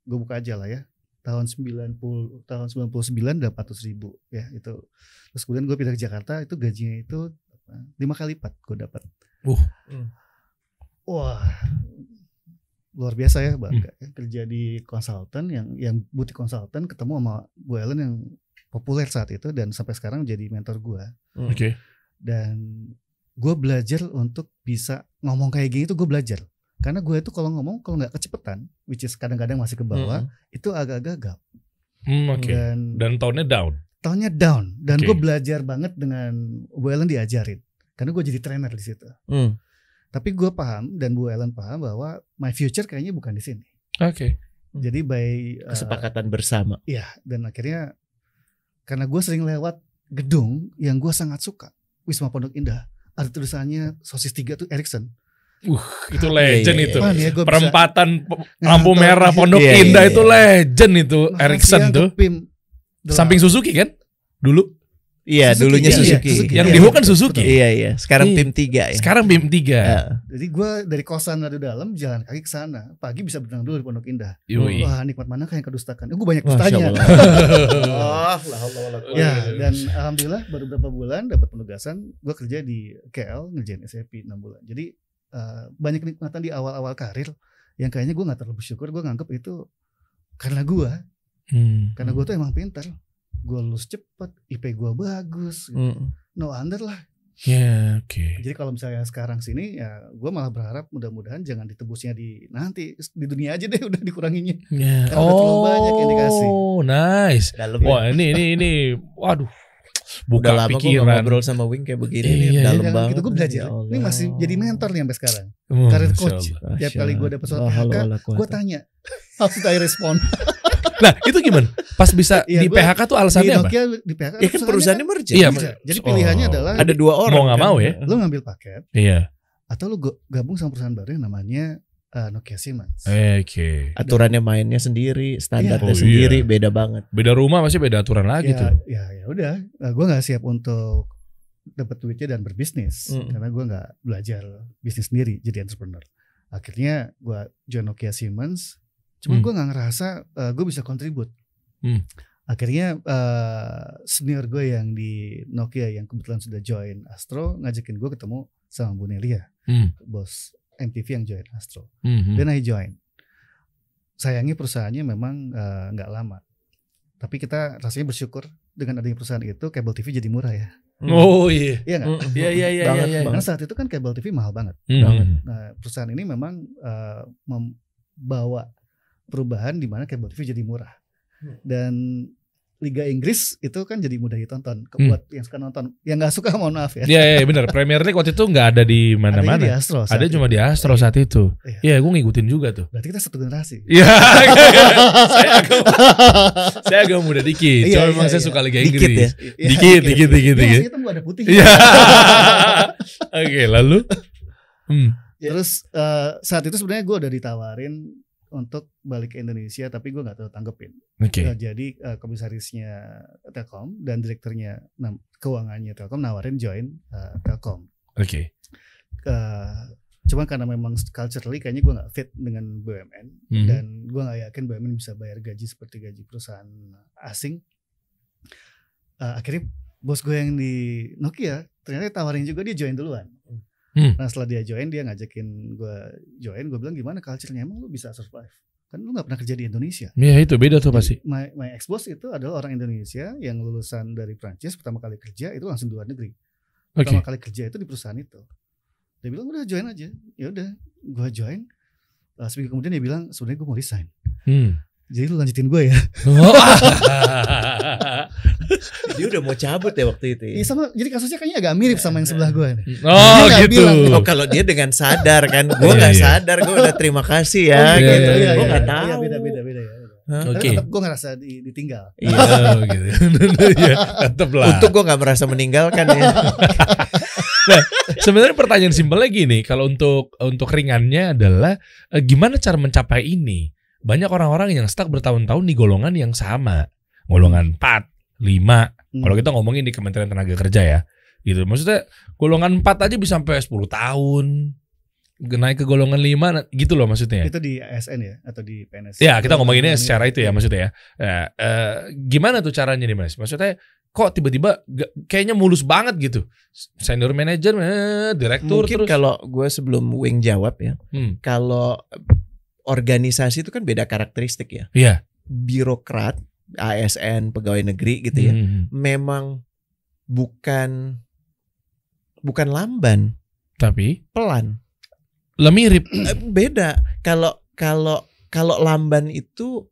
gue buka aja lah ya tahun 90 tahun 99 800 ribu ya itu terus kemudian gue pindah ke Jakarta itu gajinya itu lima kali lipat gue dapat Uh. Hmm. wah luar biasa ya bangga kerja di konsultan yang yang butik konsultan ketemu sama Bu Ellen yang populer saat itu dan sampai sekarang jadi mentor gue Hmm. Oke. dan gue belajar untuk bisa ngomong kayak gini tuh gue belajar karena gue itu kalau ngomong kalau nggak kecepetan which is kadang-kadang masih ke bawah Hmm. itu agak gagap Hmm, Oke. dan Dan tahunnya down. tahunnya down dan Oke. gue belajar banget dengan Bu Ellen diajarin karena gue jadi trainer di situ Hmm. tapi gue paham dan Bu Ellen paham bahwa my future kayaknya bukan di sini Oke. jadi by uh, Kesepakatan bersama. Iya, dan akhirnya karena gue sering lewat gedung yang gue sangat suka, Wisma Pondok Indah, ada tulisannya sosis tiga tuh Erikson. Itu Iya, legend iya, itu. iya. Apaan ya, bisa Perempatan ngantor lampu merah Pondok Iya, Indah itu legend itu Erikson tuh. PIM. Samping Suzuki kan? Dulu. Iya, Suzuki, dulunya iya, iya, Suzuki. Suzuki. Yang Iya. di kan Suzuki. Iya, iya. Sekarang Iya. PIM 3 ya. Sekarang BIM 3. Ya. Jadi gue dari kosan dari dalam jalan kaki ke sana. Pagi bisa berenang dulu di Pondok Indah. Yoi. Wah nikmat mana kayak kedustakan. Gue banyak dustanya. Allah. Oh, la haula wala quwwata. Ya dan alhamdulillah baru beberapa bulan dapat penugasan. Gue kerja di KL ngerjain SAP 6 bulan. Jadi eh, banyak kenikmatan di awal-awal karir yang kayaknya gue nggak terlalu bersyukur. Gue nganggep itu karena gue, Hmm. karena gue tuh emang pintar. Gue lulus cepet, IP gue bagus. gitu. Mm. No under lah. Ya, oke. Jadi kalau misalnya sekarang sini ya gue malah berharap mudah-mudahan jangan ditebusnya di nanti di dunia aja deh udah dikuranginya. Ya. Karena udah terlalu banyak indikasi. Oh, nice. Dalam ya. Wah, ini ini ini waduh. Buka Udah lama gue gak pikiran. ngobrol sama Wing kayak begini nih, Iya, dalam Jangan banget. gitu gue belajar. Ya Allah. Ini masih jadi mentor nih sampai sekarang. Oh, Karir coach. Tiap kali gue dapet haula PHK. Gue tanya, how should I respond? Nah, itu gimana? Pas bisa Iya, di PHK tuh di alasannya apa? Nokia di PHK Ya kan perusahaannya merger. Iya, kerja. Jadi pilihannya Oh. adalah Ada dua orang. Mau nggak kan? mau ya? lu ngambil paket Iya. atau lu go- gabung sama perusahaan baru yang namanya uh, Nokia Siemens. Oke. Aturannya mainnya sendiri, standarnya Iya. Oh, sendiri, iya. beda banget. Beda rumah masih beda aturan lagi ya, tuh. ya ya udah, gue nggak siap untuk dapat duitnya dan berbisnis Mm. karena gue nggak belajar bisnis sendiri jadi entrepreneur. Akhirnya gue join Nokia Siemens, cuman Hmm. gue nggak ngerasa gue bisa kontribut. Hmm. Akhirnya eh, senior gue yang di Nokia yang kebetulan sudah join Astro ngajakin gue ketemu sama Bu Nelia, Hmm. bos MTV yang join Astro. Hmm. Dan I join. Sayangnya perusahaannya memang eh, nggak lama. Tapi kita rasanya bersyukur dengan adanya perusahaan itu kabel TV jadi murah ya. Oh iya. Iya nggak? Mm. Iya iya iya Banget, iya. iya. Karena saat itu kan kabel TV mahal banget. Hmm. Banget. Nah perusahaan ini memang eh, membawa perubahan di mana kabel TV jadi murah. Hmm. Dan Liga Inggris itu kan jadi mudah ditonton. Hmm. Buat yang suka nonton, yang nggak suka mohon maaf ya. Iya iya benar. Premier League waktu itu nggak ada di di mana-mana. Astro. saat Ada cuma itu. di Astro saat itu. Iya. Iya, gue ngikutin juga tuh. Berarti kita satu generasi. Iya. saya agak saya agak muda dikit. Iya, Cuma iya, memang saya iya. suka Liga Dikit Inggris. ya? Iya, Dikit, dikit, dikit, Iya, dikit. maksudnya itu ada putih. Iya. Oke, lalu hmm. Terus eh, saat itu sebenarnya gue udah ditawarin untuk balik ke Indonesia, tapi gue nggak tahu tanggepin. Oke. Eh, jadi eh, komisarisnya Telkom dan direkturnya keuangannya Telkom nawarin join eh, Telkom. Oke. Eh, cuman karena memang culturally kayaknya gue nggak fit dengan BUMN Mhm. dan gue nggak yakin BUMN bisa bayar gaji seperti gaji perusahaan asing. Eh, akhirnya bos gue yang di Nokia ternyata tawarin juga dia join duluan. Hmm. Nah setelah dia join dia ngajakin gue join, gue bilang gimana culture-nya emang lu bisa survive? Kan lu nggak pernah kerja di Indonesia. Iya itu beda tuh pasti. My, my ex boss itu adalah orang Indonesia yang lulusan dari Prancis pertama kali kerja itu langsung di luar negeri. Pertama kali kerja itu di perusahaan itu. Dia bilang udah join aja. Ya udah, gue join. Uh, seminggu kemudian dia bilang sebenarnya gue mau resign. Hmm. Jadi lu lanjutin gue ya. Oh. Dia udah mau cabut ya waktu itu ya. Iya sama. Jadi kasusnya kayaknya agak mirip sama yang sebelah gue. nih. oh Dia gitu. bilang, Oh kalau dia dengan sadar kan, gue Iya, nggak iya. sadar, gue udah terima kasih ya, Oh, iya, gitu. iya, gue iya, nggak Iya tahu. beda beda beda ya. Hah? Oke. Tapi tetap gue ngerasa di- ditinggal. Iya. Oh, gitu. Iya, tetep lah. Untuk gue nggak merasa meninggalkan ya. Sebenarnya pertanyaan simpelnya gini, kalau untuk untuk ringannya adalah eh, gimana cara mencapai ini? Banyak orang-orang yang stuck bertahun-tahun di golongan yang sama. Golongan 4, 5. Hmm. Kalau kita ngomongin di Kementerian Tenaga Kerja ya. Gitu. Maksudnya golongan 4 aja bisa sampai 10 tahun. Naik ke golongan 5 nah, gitu loh maksudnya. Itu di ASN ya atau di PNS? Ya, kita ngomonginnya Golongan secara itu ya maksudnya ya. Ya, eh, gimana tuh caranya nih Mas? Maksudnya kok tiba-tiba kayaknya mulus banget gitu. Senior manager, eh, direktur Mungkin terus. kalau gue sebelum Wing jawab ya, Hmm. kalau organisasi itu kan beda karakteristik ya. Iya. Birokrat, ASN, pegawai negeri gitu ya, Hmm. memang bukan bukan lamban, Tapi pelan. lah mirip. Eh, beda. Kalau kalau kalau lamban itu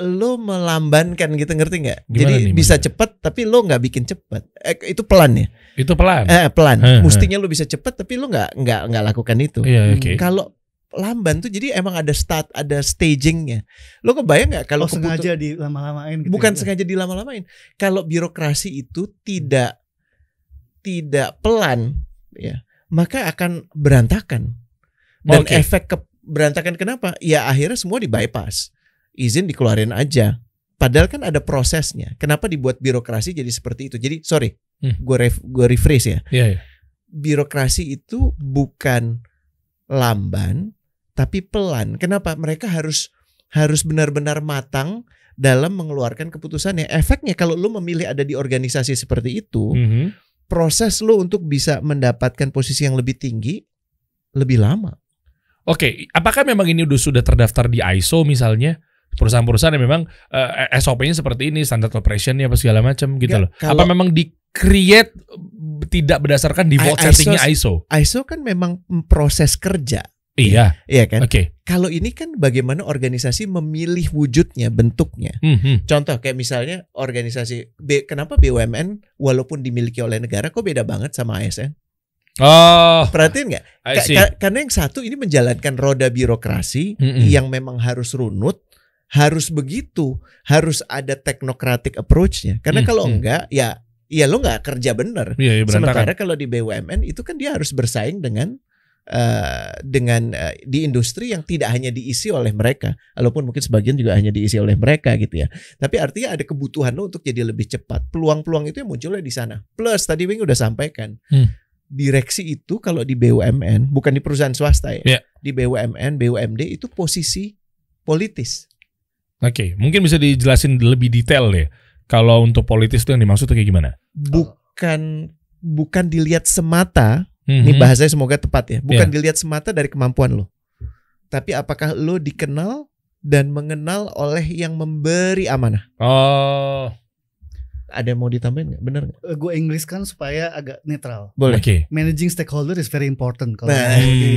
lo melambankan gitu ngerti nggak? Jadi nih bisa cepet tapi lo nggak bikin cepet. Eh, itu pelan ya? Itu pelan. Eh pelan. Heh. Mustinya lo bisa cepet tapi lo nggak nggak nggak lakukan itu. Iya, oke. Kalau lamban tuh jadi emang ada start, ada stagingnya. Lo kebayang nggak kalau keputu- sengaja di lama-lamain gitu. bukan ya? sengaja dilama-lamain. Kalau birokrasi itu tidak tidak pelan, ya maka akan berantakan. Dan Oke. efek ke berantakan kenapa? Ya akhirnya semua di bypass. Izin dikeluarin aja. Padahal kan ada prosesnya. Kenapa dibuat birokrasi jadi seperti itu? Jadi sorry, Hmm. gue ref, gue rephrase ya. Iya, iya. Birokrasi itu bukan lamban, tapi pelan. Kenapa? Mereka harus harus benar-benar matang dalam mengeluarkan keputusannya. Efeknya kalau lu memilih ada di organisasi seperti itu, Mhm. proses lu untuk bisa mendapatkan posisi yang lebih tinggi lebih lama. Oke, apakah memang ini udah sudah terdaftar di ISO misalnya? Perusahaan-perusahaan yang memang eh, SOP-nya seperti ini, standard operation-nya apa segala macam gitu Nggak, loh. kalau- Apa memang di create tidak berdasarkan default I- settingnya ISO? ISO kan memang proses kerja, Iya, iya kan? oke. Kalau ini kan bagaimana organisasi memilih wujudnya, bentuknya. Mhm. Contoh kayak misalnya organisasi B, kenapa BUMN walaupun dimiliki oleh negara kok beda banget sama ASN? Oh, Perhatiin nggak? Ka- karena yang satu ini menjalankan roda birokrasi Mm-mm. yang memang harus runut, harus begitu, harus ada technocratic approach-nya. Karena Hmm, kalau hmm. enggak, ya ya lo nggak kerja bener. Iya, iya berantakan. Sementara kalau di BUMN itu kan dia harus bersaing dengan eh, dengan eh, di industri yang tidak hanya diisi oleh mereka, walaupun mungkin sebagian juga hanya diisi oleh mereka gitu ya. Tapi artinya ada kebutuhan lo untuk jadi lebih cepat. Peluang-peluang itu yang munculnya di sana. Plus tadi Wing udah sampaikan. Hmm. Direksi itu kalau di BUMN bukan di perusahaan swasta ya. Iya. Di BUMN, BUMD itu posisi politis. Oke, mungkin bisa dijelasin lebih detail deh. Kalau untuk politis itu yang dimaksud tuh kayak gimana? Bukan bukan dilihat semata Mhm. Ini bahasanya semoga tepat ya. Bukan Iya. dilihat semata dari kemampuan lo. Tapi apakah lo dikenal dan mengenal oleh yang memberi amanah? Oh, Ada yang mau ditambahin nggak? Bener nggak? Eh, gue English kan supaya agak netral. Boleh. oke. Managing stakeholder is very important kalau Nah. di,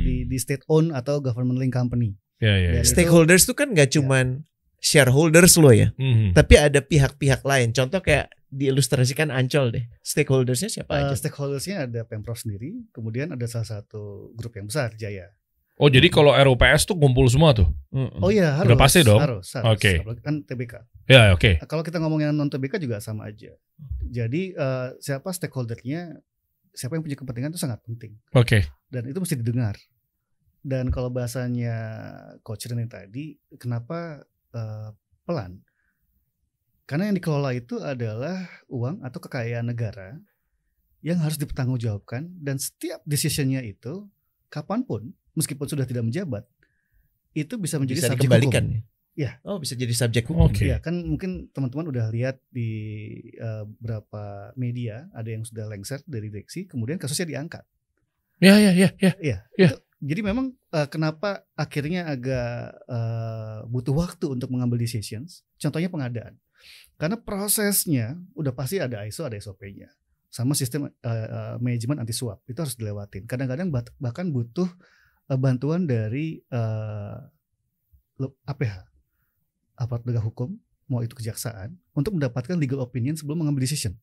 di, di state owned atau government link company. Ya, ya, ya. Dari- Stakeholders itu kan nggak cuman shareholders lo ya, Mhm. tapi ada pihak-pihak lain. Contoh kayak diilustrasikan Ancol deh. Stakeholdersnya siapa Uh, aja? stakeholdersnya ada pemprov sendiri, kemudian ada salah satu grup yang besar Jaya. Oh, jadi kalau RUPS tuh kumpul semua tuh. Oh iya harus. Udah pasti dong. Harus. harus. Oke. Apalagi Kan TBK. Ya, oke. Nah, Kalau kita ngomongin non TBK juga sama aja. Jadi uh, siapa stakeholdernya, siapa yang punya kepentingan itu sangat penting Oke. dan itu mesti didengar. Dan kalau bahasanya coach Rene tadi, kenapa uh, pelan? Karena yang dikelola itu adalah uang atau kekayaan negara yang harus dipertanggungjawabkan dan setiap decisionnya itu kapan pun meskipun sudah tidak menjabat itu bisa menjadi bisa subjek hukum. ya? Iya. Oh bisa jadi subjek hukum. Oke. Iya kan mungkin teman-teman udah lihat di uh, beberapa media ada yang sudah lengser dari direksi kemudian kasusnya diangkat. Ya, ya, ya, ya. Iya. Iya. itu- Jadi memang uh, kenapa akhirnya agak uh, butuh waktu untuk mengambil decisions. Contohnya pengadaan. Karena prosesnya udah pasti ada ISO, ada SOP-nya. Sama sistem uh, uh, manajemen anti suap itu harus dilewatin. Kadang-kadang bahkan butuh uh, bantuan dari uh, APH, aparat penegak hukum, mau itu kejaksaan, untuk mendapatkan legal opinion sebelum mengambil decision.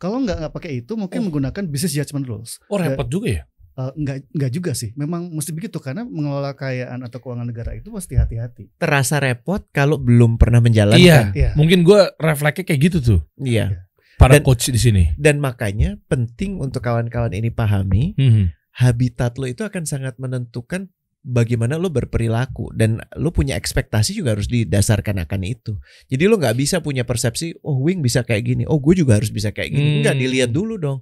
Kalau nggak nggak pakai itu, mungkin Oh. menggunakan business judgment rules. Oh, repot juga ya. Eh, enggak enggak juga sih. Memang mesti begitu karena mengelola kekayaan atau keuangan negara itu mesti hati-hati. Terasa repot kalau belum pernah menjalankan. Iya. Iya. Mungkin gue refleksnya kayak gitu tuh. Iya. Para Dan- coach di sini. Dan makanya penting untuk kawan-kawan ini pahami Mhm. habitat lo itu akan sangat menentukan bagaimana lo berperilaku dan lo punya ekspektasi juga harus didasarkan akan itu. Jadi lo nggak bisa punya persepsi, oh Wing bisa kayak gini, oh gue juga harus bisa kayak gini. Hmm. Enggak dilihat dulu dong.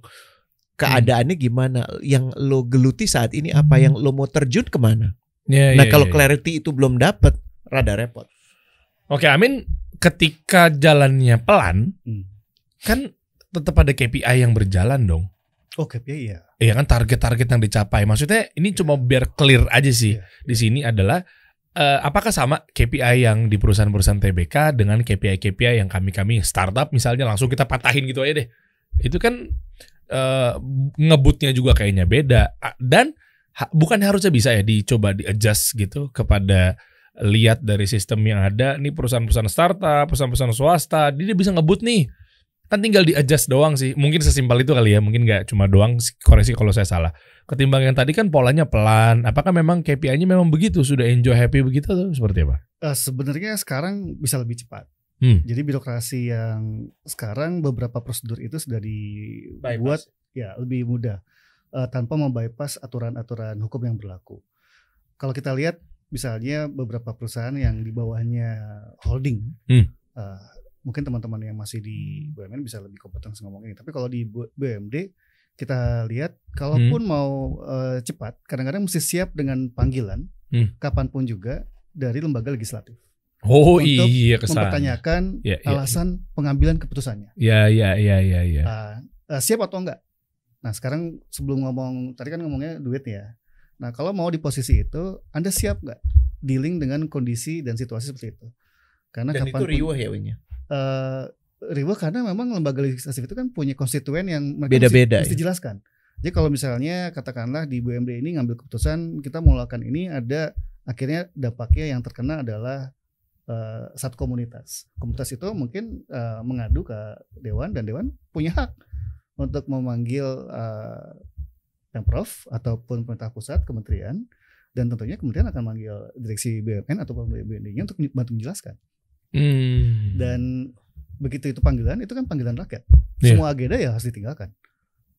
Keadaannya gimana, yang lo geluti saat ini apa, yang lo mau terjun ke mana. Ya, nah ya, kalau ya. clarity itu belum dapet, rada repot. Oke, Amin ketika jalannya pelan Hmm. kan tetap ada KPI yang berjalan dong. Oh, KPI ya. Iya kan target-target yang dicapai. Maksudnya ini cuma biar clear aja sih. Iya. Di sini adalah eh, apakah sama KPI yang di perusahaan-perusahaan TBK dengan KPI-KPI yang kami-kami startup misalnya langsung kita patahin gitu aja deh. Itu kan eh, ngebutnya juga kayaknya beda dan ha- bukan harusnya bisa ya dicoba di adjust gitu kepada lihat dari sistem yang ada nih perusahaan-perusahaan startup, perusahaan-perusahaan swasta, dia bisa ngebut nih. Kan tinggal di adjust doang sih. Mungkin sesimpel itu kali ya, mungkin nggak cuma doang koreksi kalau saya salah. Ketimbang yang tadi kan polanya pelan. Apakah memang KPI-nya memang begitu? Sudah enjoy happy begitu atau seperti apa? Eh, sebenarnya sekarang bisa lebih cepat. Hmm. Jadi birokrasi yang sekarang beberapa prosedur itu sudah dibuat ya lebih mudah eh, tanpa membypass aturan-aturan hukum yang berlaku. Kalau kita lihat misalnya beberapa perusahaan yang di bawahnya holding, Hmm. eh, mungkin teman-teman yang masih di BUMN bisa lebih kompeten ngomong ini. Tapi kalau di Bu- BUMD kita lihat, kalaupun mau eh, cepat, kadang-kadang mesti siap dengan panggilan, Hmm. kapan pun juga dari lembaga legislatif, Oh Untuk iya kesan. mempertanyakan Ya, ya, alasan pengambilan keputusannya. ya, ya, ya, ya, ya. Ah, eh, siap atau enggak? Nah sekarang sebelum ngomong tadi kan ngomongnya duit ya. Nah kalau mau di posisi itu, anda siap nggak dealing dengan kondisi dan situasi seperti itu? Karena Dan itu kapan pun riuh ya Wing ya? eh riuh karena memang lembaga legislatif itu kan punya konstituen yang mereka Beda-beda mesti, mesti ya? jelaskan. Jadi kalau misalnya katakanlah di BUMD ini ngambil keputusan kita mau melakukan ini ada akhirnya dampaknya yang terkena adalah eh, satu komunitas. Komunitas itu mungkin eh, mengadu ke dewan dan dewan punya hak untuk memanggil eh, pemprov ataupun pemerintah pusat, kementerian dan tentunya kementerian akan manggil direksi BUMN ataupun BUMD-nya untuk bantu menjelaskan Hmm. dan begitu itu panggilan itu kan panggilan rakyat Iya. semua agenda ya harus ditinggalkan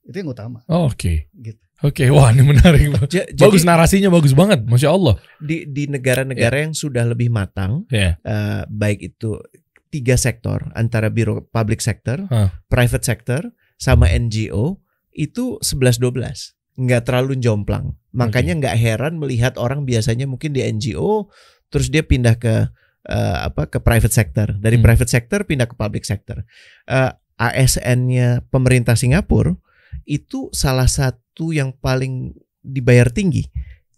itu yang utama Oh, Oke, gitu oke, wah ini menarik. banget. Ja- Bagus Jadi narasinya bagus banget, masya Allah. di di negara-negara yang sudah lebih matang, Ya. eh, baik itu tiga sektor antara biro public sector, Hah. private sector, sama NGO itu 11-12 nggak terlalu jomplang. Makanya nggak heran melihat orang biasanya mungkin di NGO terus dia pindah ke eh, apa ke private sector, dari Hmm. private sector pindah ke public sector. Eh, ASN-nya pemerintah Singapura itu salah satu yang paling dibayar tinggi.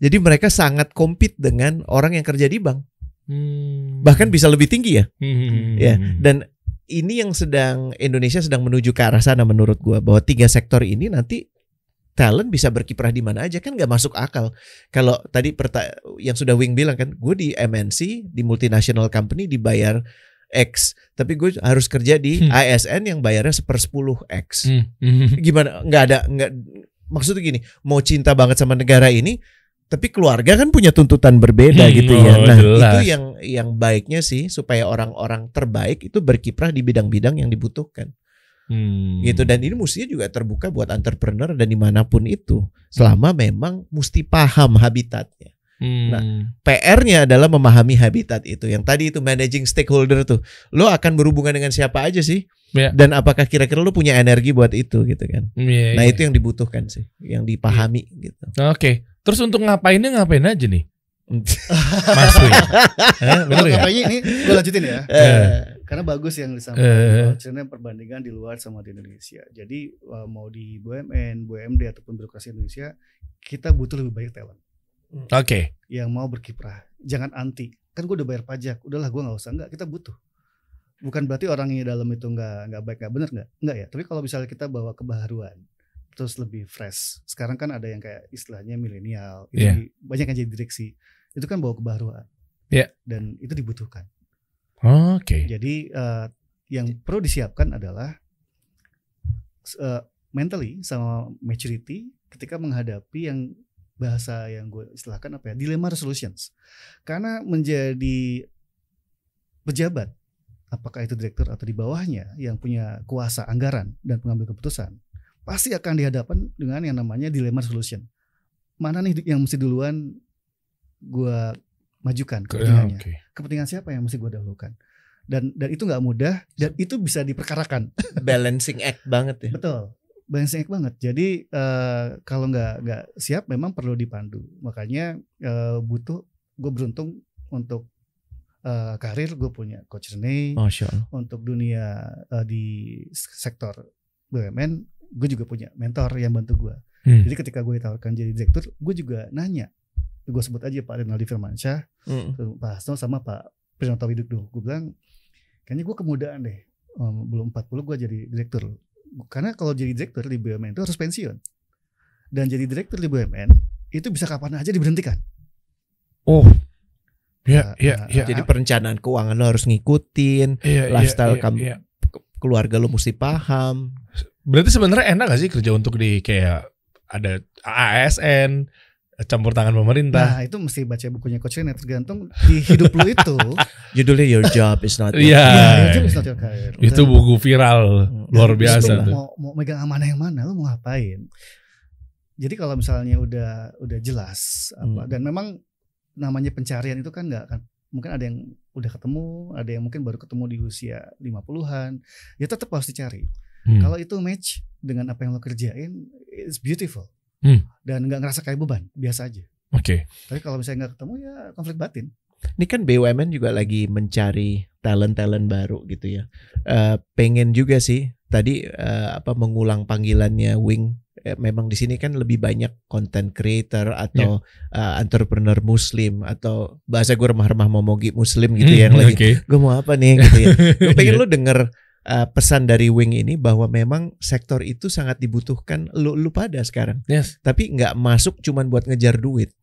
Jadi mereka sangat compete dengan orang yang kerja di bank. Hmm. Bahkan bisa lebih tinggi ya. Hmm. Ya, dan ini yang sedang Indonesia sedang menuju ke arah sana menurut gua bahwa tiga sektor ini nanti talent bisa berkiprah di mana aja kan nggak masuk akal. Kalau tadi yang sudah Wing bilang kan, gue di MNC di multinational company dibayar X, tapi gue harus kerja di Hmm. ASN yang bayarnya seper 10 X. Hmm. Hmm. Gimana? Nggak ada nggak maksudnya gini, mau cinta banget sama negara ini, tapi keluarga kan punya tuntutan berbeda Hmm, gitu ya. oh, Nah jelas. itu yang yang baiknya sih supaya orang-orang terbaik itu berkiprah di bidang-bidang yang dibutuhkan Hmm. gitu dan ini mestinya juga terbuka buat entrepreneur dan di mana pun itu selama memang mesti paham habitatnya. Hmm. Nah, PR-nya adalah memahami habitat itu. Yang tadi itu managing stakeholder tuh. Lo akan berhubungan dengan siapa aja sih? Ya. Dan apakah kira-kira lo punya energi buat itu gitu kan? Iya, Nah, itu yang dibutuhkan sih, yang dipahami gitu. Oke. Terus untuk ngapainnya ngapain aja nih? Mas. Hah, bener Kalau ya? kampanye ini gue lanjutin ya Eh, karena bagus yang Eh. disampaikan uh, perbandingan di luar sama di Indonesia jadi mau di BUMN, BUMD ataupun birokrasi Indonesia kita butuh lebih banyak talent Oke. yang mau berkiprah. Jangan anti. Kan gue udah bayar pajak. Udahlah gue nggak usah. Nggak kita butuh. Bukan berarti orang yang di dalam itu nggak nggak baik nggak benar nggak. Nggak ya. Tapi kalau misalnya kita bawa kebaharuan terus lebih fresh. Sekarang kan ada yang kayak istilahnya milenial. Di- banyak yang jadi direksi. Itu kan bawa kebaharuan Iya. dan itu dibutuhkan. Oke. jadi eh, yang perlu disiapkan adalah eh, mentally sama maturity ketika menghadapi yang bahasa yang gue istilahkan apa ya dilemma resolutions. Karena menjadi pejabat apakah itu direktur atau di bawahnya yang punya kuasa anggaran dan pengambil keputusan pasti akan dihadapkan dengan yang namanya dilemma resolution. Mana nih yang mesti duluan gue majukan Oke. kepentingannya kepentingan siapa yang mesti gue dahulukan dan dan itu nggak mudah dan itu bisa diperkarakan balancing act banget ya. betul act banget. Jadi eh, kalau nggak nggak siap memang perlu dipandu. Makanya eh, butuh gue beruntung untuk eh, karir gue punya coach Rene. Masya Allah. untuk dunia eh, di sektor BUMN gue juga punya mentor yang bantu gue Hmm. jadi ketika gue ditawarkan jadi direktur gue juga nanya. Gue sebut aja Pak Rinaldi Firmansyah Mm. Tuh, Pak Hasto sama Pak Prinoto Widodo gue bilang kayaknya gue kemudaan deh. Em, belum 40 gue jadi direktur karena kalau jadi direktur di BUMN itu harus pensiun dan jadi direktur di BUMN itu bisa kapan aja diberhentikan Oh. Ya, Nah, ya, nah, ya. Jadi perencanaan keuangan lo harus ngikutin, Iya, iya, lifestyle iya, kamu iya. keluarga lo mesti paham. Berarti sebenarnya enak gak sih kerja untuk di kayak ada ASN, campur tangan pemerintah. nah itu mesti baca bukunya Coach Rene tergantung di hidup lu itu Judulnya Your Job is Not Your Iya. ya, Career. itu is not your career. itu buku viral luar biasa tuh. mau mau megang amanah yang mana lu mau ngapain jadi kalau misalnya udah udah jelas apa Hmm. dan memang namanya pencarian itu kan nggak akan mungkin ada yang udah ketemu, ada yang mungkin baru ketemu di usia 50-an. Ya tetap harus dicari. Hmm. Kalau itu match dengan apa yang lo kerjain, it's beautiful. Hmm. Dan nggak ngerasa kayak beban, biasa aja. Oke. Tapi kalau misalnya nggak ketemu ya konflik batin. Ini kan BUMN juga lagi mencari talent-talent baru gitu ya. Eh, pengen juga sih tadi eh, apa mengulang panggilannya Wing. Eh, memang di sini kan lebih banyak content creator atau eh, entrepreneur Muslim atau bahasa gue remah-remah momogi Muslim gitu ya, yang Hmm, lagi Oke. gue mau apa nih gitu ya. Gue pengen Iya. lu denger uh, pesan dari Wing ini bahwa memang sektor itu sangat dibutuhkan lu lu pada sekarang. Yes. Tapi nggak masuk cuman buat ngejar duit.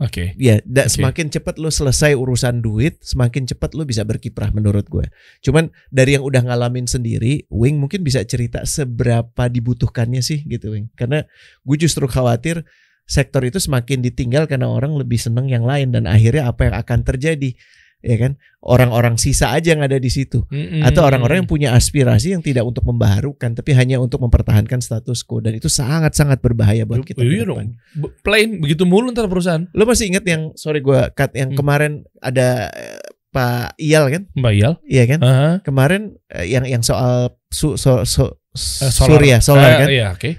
Oke. Ya, da- Oke. semakin cepat lu selesai urusan duit, semakin cepat lu bisa berkiprah menurut gue. Cuman dari yang udah ngalamin sendiri, Wing mungkin bisa cerita seberapa dibutuhkannya sih gitu Wing. Karena gue justru khawatir sektor itu semakin ditinggal karena orang lebih seneng yang lain dan akhirnya apa yang akan terjadi? Ya kan? Orang-orang sisa aja yang ada di situ Mm-mm. atau orang-orang yang punya aspirasi yang tidak untuk membaharukan tapi hanya untuk mempertahankan status quo dan itu sangat-sangat berbahaya buat kita. Iya dong. Plain begitu mulu ntar perusahaan. Lo masih inget yang sorry gua cut yang Hmm. kemarin ada eh, Pak Iyal kan? Mbak Yal. Iya kan? Aha. Kemarin eh, yang yang soal su, so- so- Eh, surya solar Eh, kan? Iya, oke.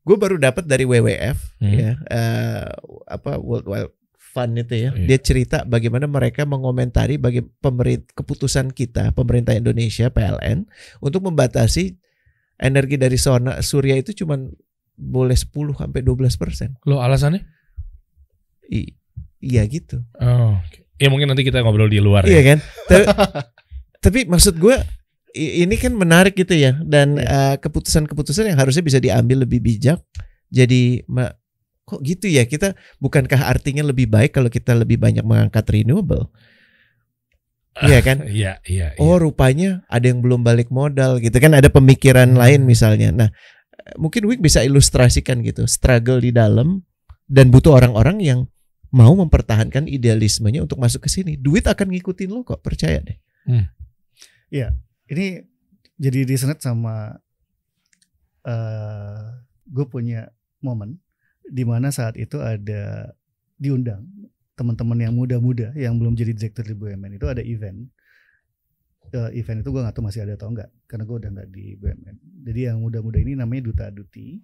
Gue baru dapat dari WWF Hmm. ya eh, apa World Wide Fund itu ya. Iya. Dia cerita bagaimana mereka mengomentari bagi pemerintah keputusan kita pemerintah Indonesia PLN untuk membatasi energi dari zona surya itu cuman boleh 10 sampai 12 persen. Lo alasannya? I- Iya gitu. Oh. oke. Ya mungkin nanti kita ngobrol di luar Iya ya. kan? tapi, tapi maksud gue i- ini kan menarik gitu ya dan Iya. eh, keputusan-keputusan yang harusnya bisa diambil lebih bijak jadi ma- kok gitu ya kita bukankah artinya lebih baik kalau kita lebih banyak mengangkat renewable? Iya kan? Iya, iya. iya. Oh rupanya ada yang belum balik modal gitu kan ada pemikiran Hmm. lain misalnya. Nah mungkin Wik bisa ilustrasikan gitu struggle di dalam dan butuh orang-orang yang mau mempertahankan idealismenya untuk masuk ke sini. Duit akan ngikutin lo kok percaya deh. Ini jadi disenet sama eh gue punya momen di mana saat itu ada diundang teman-teman yang muda-muda yang belum jadi direktur di BUMN itu ada event. Eh, event itu gue nggak tahu masih ada atau enggak karena gue udah nggak di BUMN. Jadi yang muda-muda ini namanya duta duti.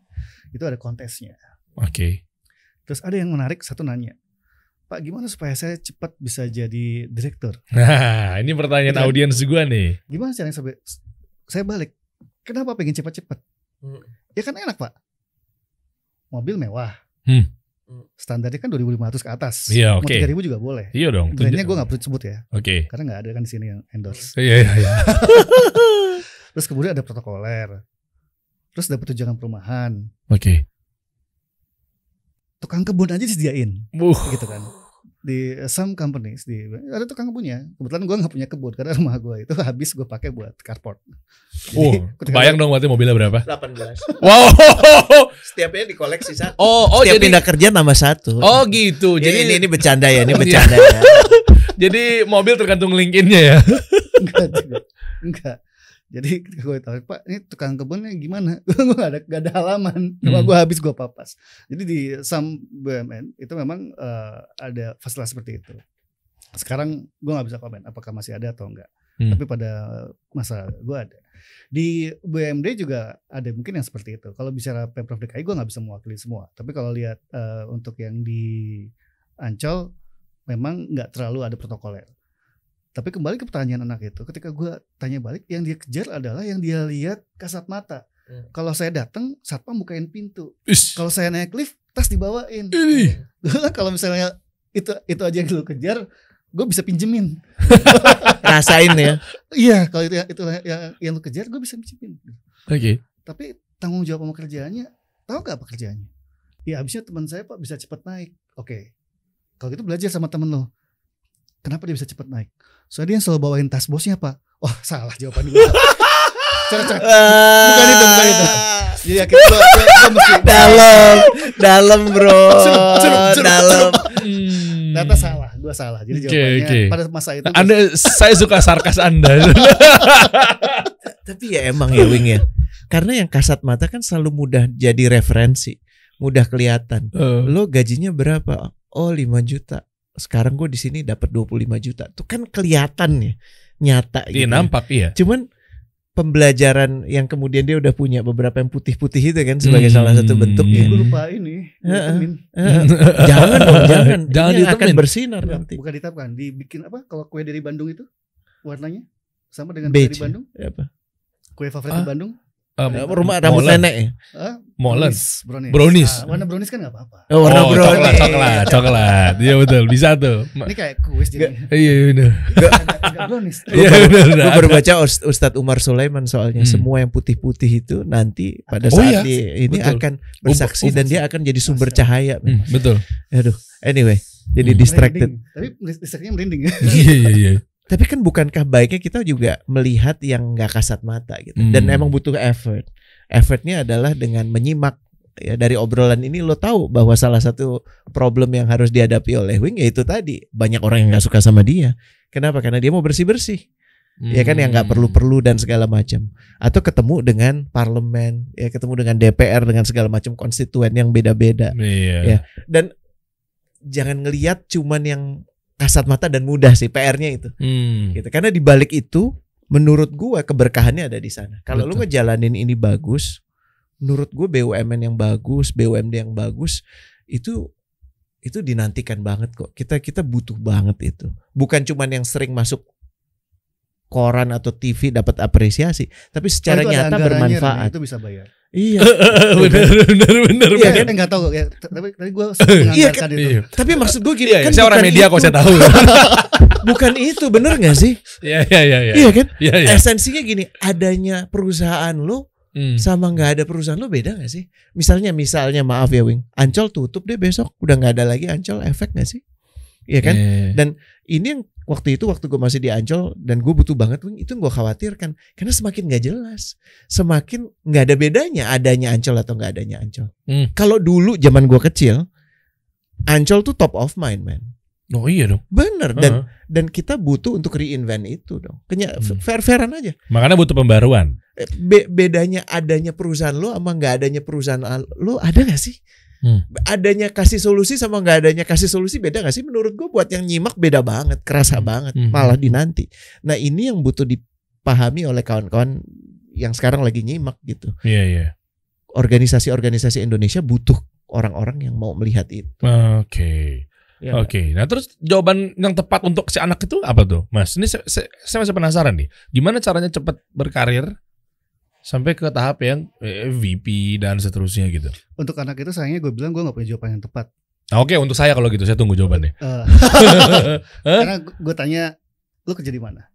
Itu ada kontesnya. Oke. Terus ada yang menarik satu nanya, Pak gimana supaya saya cepat bisa jadi direktur? Nah, ini pertanyaan kan? audiens gua nih. Gimana caranya sampai saya balik? Kenapa pengen cepat-cepat? Hmm. Ya kan enak pak. Mobil mewah. Hmm. Standarnya kan 2.500 ke atas. Iya, Mau oke. 3.000 juga boleh. Iya dong. Brandnya gue gak perlu sebut ya, Oke. karena nggak ada kan di sini yang endorse. Iya, iya, iya. Terus kemudian ada protokoler. Terus dapat tunjangan perumahan. Oke. Tukang kebun aja disediain, Buh. gitu kan. Di some companies di ada tukang kebunnya. Kebetulan gue nggak punya kebun karena rumah gue itu habis gue pakai buat carport. Oh, ketika bayang dong berarti mobilnya berapa? 18. Wow. Setiapnya dikoleksi satu. Oh, oh Setiap jadi pindah kerja tambah satu. Oh gitu. jadi Jadi ini ini bercanda ya, ini bercanda ya. jadi mobil tergantung LinkedIn-nya ya. enggak juga. enggak jadi gue tahu pak ini tukang kebunnya gimana? Gue gak ada gak ada halaman. Rumah Hmm. gue habis gue papas. Jadi di some BUMN itu memang eh, ada fasilitas seperti itu. Sekarang gue nggak bisa komen apakah masih ada atau enggak Hmm. tapi pada masa gue ada. Di BUMD juga ada mungkin yang seperti itu. Kalau bicara pemprov DKI gue nggak bisa mewakili semua. Tapi kalau lihat eh, untuk yang di Ancol memang nggak terlalu ada protokoler tapi kembali ke pertanyaan anak itu, ketika gue tanya balik, yang dia kejar adalah yang dia lihat kasat mata. Hmm. Kalau saya datang, satpam bukain pintu. Kalau saya naik lift, tas dibawain. Kalau misalnya itu itu aja yang lu kejar, gue bisa pinjemin. Rasain ya. Iya, kalau itu itu yang yang lu kejar, gue bisa pinjemin. Oke. Tapi tanggung jawab sama kerjaannya, tahu gak apa kerjaannya? Ya habisnya teman saya pak bisa cepat naik. Oke, kalau gitu belajar sama temen lo. Kenapa dia bisa cepat naik? Soalnya dia yang selalu bawain tas bosnya pak. Oh salah jawaban gue. Cocok. Bukan itu, bukan itu. Jadi akhirnya gue, gue, gue mesti dalam, dalam bro, dalam. Hmm. Ternyata salah, gue salah. Jadi jawabannya oke. pada masa itu. Anda saya suka sarkas Anda. Tapi ya emang ya Wing ya. Karena yang kasat mata kan selalu mudah jadi referensi, mudah kelihatan. Eh, Lo gajinya berapa? Oh 5 juta. Sekarang gue di sini dapat 25 juta. Tuh kan kelihatan ya, nyata Iya gitu. ya. nampak iya. Cuman pembelajaran yang kemudian dia udah punya beberapa yang putih-putih itu kan sebagai Hmm. salah satu bentuk Eh, ya. gue lupa ini. Jangan dong, jangan. Jangan Ini akan bersinar Bukan, nanti. bukan ditapkan, dibikin apa? Kalau kue dari Bandung itu warnanya sama dengan kue dari Bandung. Apa? Kue favorit Ah. di Bandung. Um, Rumah rambut Molen. nenek ya. Ah, Molen. brownies. Brownies. Ah, warna brownies kan nggak apa-apa. Oh, warna oh, brownies. coklat, coklat, coklat. Iya betul, bisa tuh. Ini kayak kuis jadinya. Iya benar. Agak brownies. Iya benar. Gue baru baca Ust- Ustadz Umar Sulaiman soalnya Hmm. semua yang putih-putih itu nanti pada Oh saat iya, di, ini betul. akan bersaksi dan dia akan jadi sumber Masya cahaya. Hmm, betul. Aduh, anyway, jadi Hmm. distracted. Merinding. Tapi distractnya merinding. Iya iya iya. Tapi kan bukankah baiknya kita juga melihat yang nggak kasat mata gitu. Dan Hmm. emang butuh effort. Effortnya adalah dengan menyimak ya dari obrolan ini lo tahu bahwa salah satu problem yang harus dihadapi oleh Wing yaitu tadi banyak orang yang nggak suka sama dia. Kenapa? Karena dia mau bersih bersih. ya kan yang Hmm. nggak perlu-perlu dan segala macam atau ketemu dengan parlemen ya ketemu dengan DPR dengan segala macam konstituen yang beda-beda Iya. Ya. dan jangan ngelihat cuman yang kasat mata dan mudah sih PR-nya itu. Hmm. gitu. Karena di balik itu menurut gua keberkahannya ada di sana. Kalau lu ngejalanin ini bagus menurut gue BUMN yang bagus BUMD yang bagus itu itu dinantikan banget kok. Kita kita butuh banget itu. Bukan cuman yang sering masuk koran atau TV dapat apresiasi tapi secara Oh, ada nyata bermanfaat. Itu bisa bayar. Iya benar benar benar. Iya, benar. Eh, enggak tahu ya, tapi tadi gue Iya, menganggarkan itu. Iya. tapi maksud gue gini Iya, kan saya orang media itu. kok saya tahu. bukan itu bener gak sih Iya iya iya iya. iya kan Iya iya. esensinya gini adanya perusahaan lo Hmm. sama nggak ada perusahaan lo beda gak sih? Misalnya misalnya maaf ya Wing, Ancol tutup deh besok udah nggak ada lagi Ancol efek gak sih? Iya kan? Iya. Dan ini yang waktu itu waktu gue masih di Ancol dan gue butuh banget Wing itu gue khawatirkan karena semakin nggak jelas, semakin nggak ada bedanya adanya Ancol atau nggak adanya Ancol. Hmm. Kalau dulu zaman gue kecil, Ancol tuh top of mind man, Oh iya dong. bener dan Heeh. dan kita butuh untuk reinvent itu dong, kenya Hmm. fair fairan aja. Makanya butuh pembaruan. Eh, be- bedanya adanya perusahaan lo sama nggak adanya perusahaan lo ada gak sih? Hmm. Adanya kasih solusi sama nggak adanya kasih solusi beda gak sih? Menurut gue buat yang nyimak beda banget, kerasa Hmm. banget, Hmm. malah dinanti. Nah ini yang butuh dipahami oleh kawan-kawan yang sekarang lagi nyimak gitu. Iya iya. Organisasi-organisasi Indonesia butuh orang-orang yang mau melihat itu. Oke. Ya. Oke. Nah terus jawaban yang tepat untuk si anak itu apa tuh, Mas? Ini saya, saya, saya masih penasaran nih. Gimana caranya cepat berkarir sampai ke tahap yang eh, VP dan seterusnya gitu. Untuk anak itu sayangnya gue bilang gue gak punya jawaban yang tepat. Nah, Oke untuk saya kalau gitu saya tunggu jawabannya. Hah? karena gue tanya, lu kerja di mana?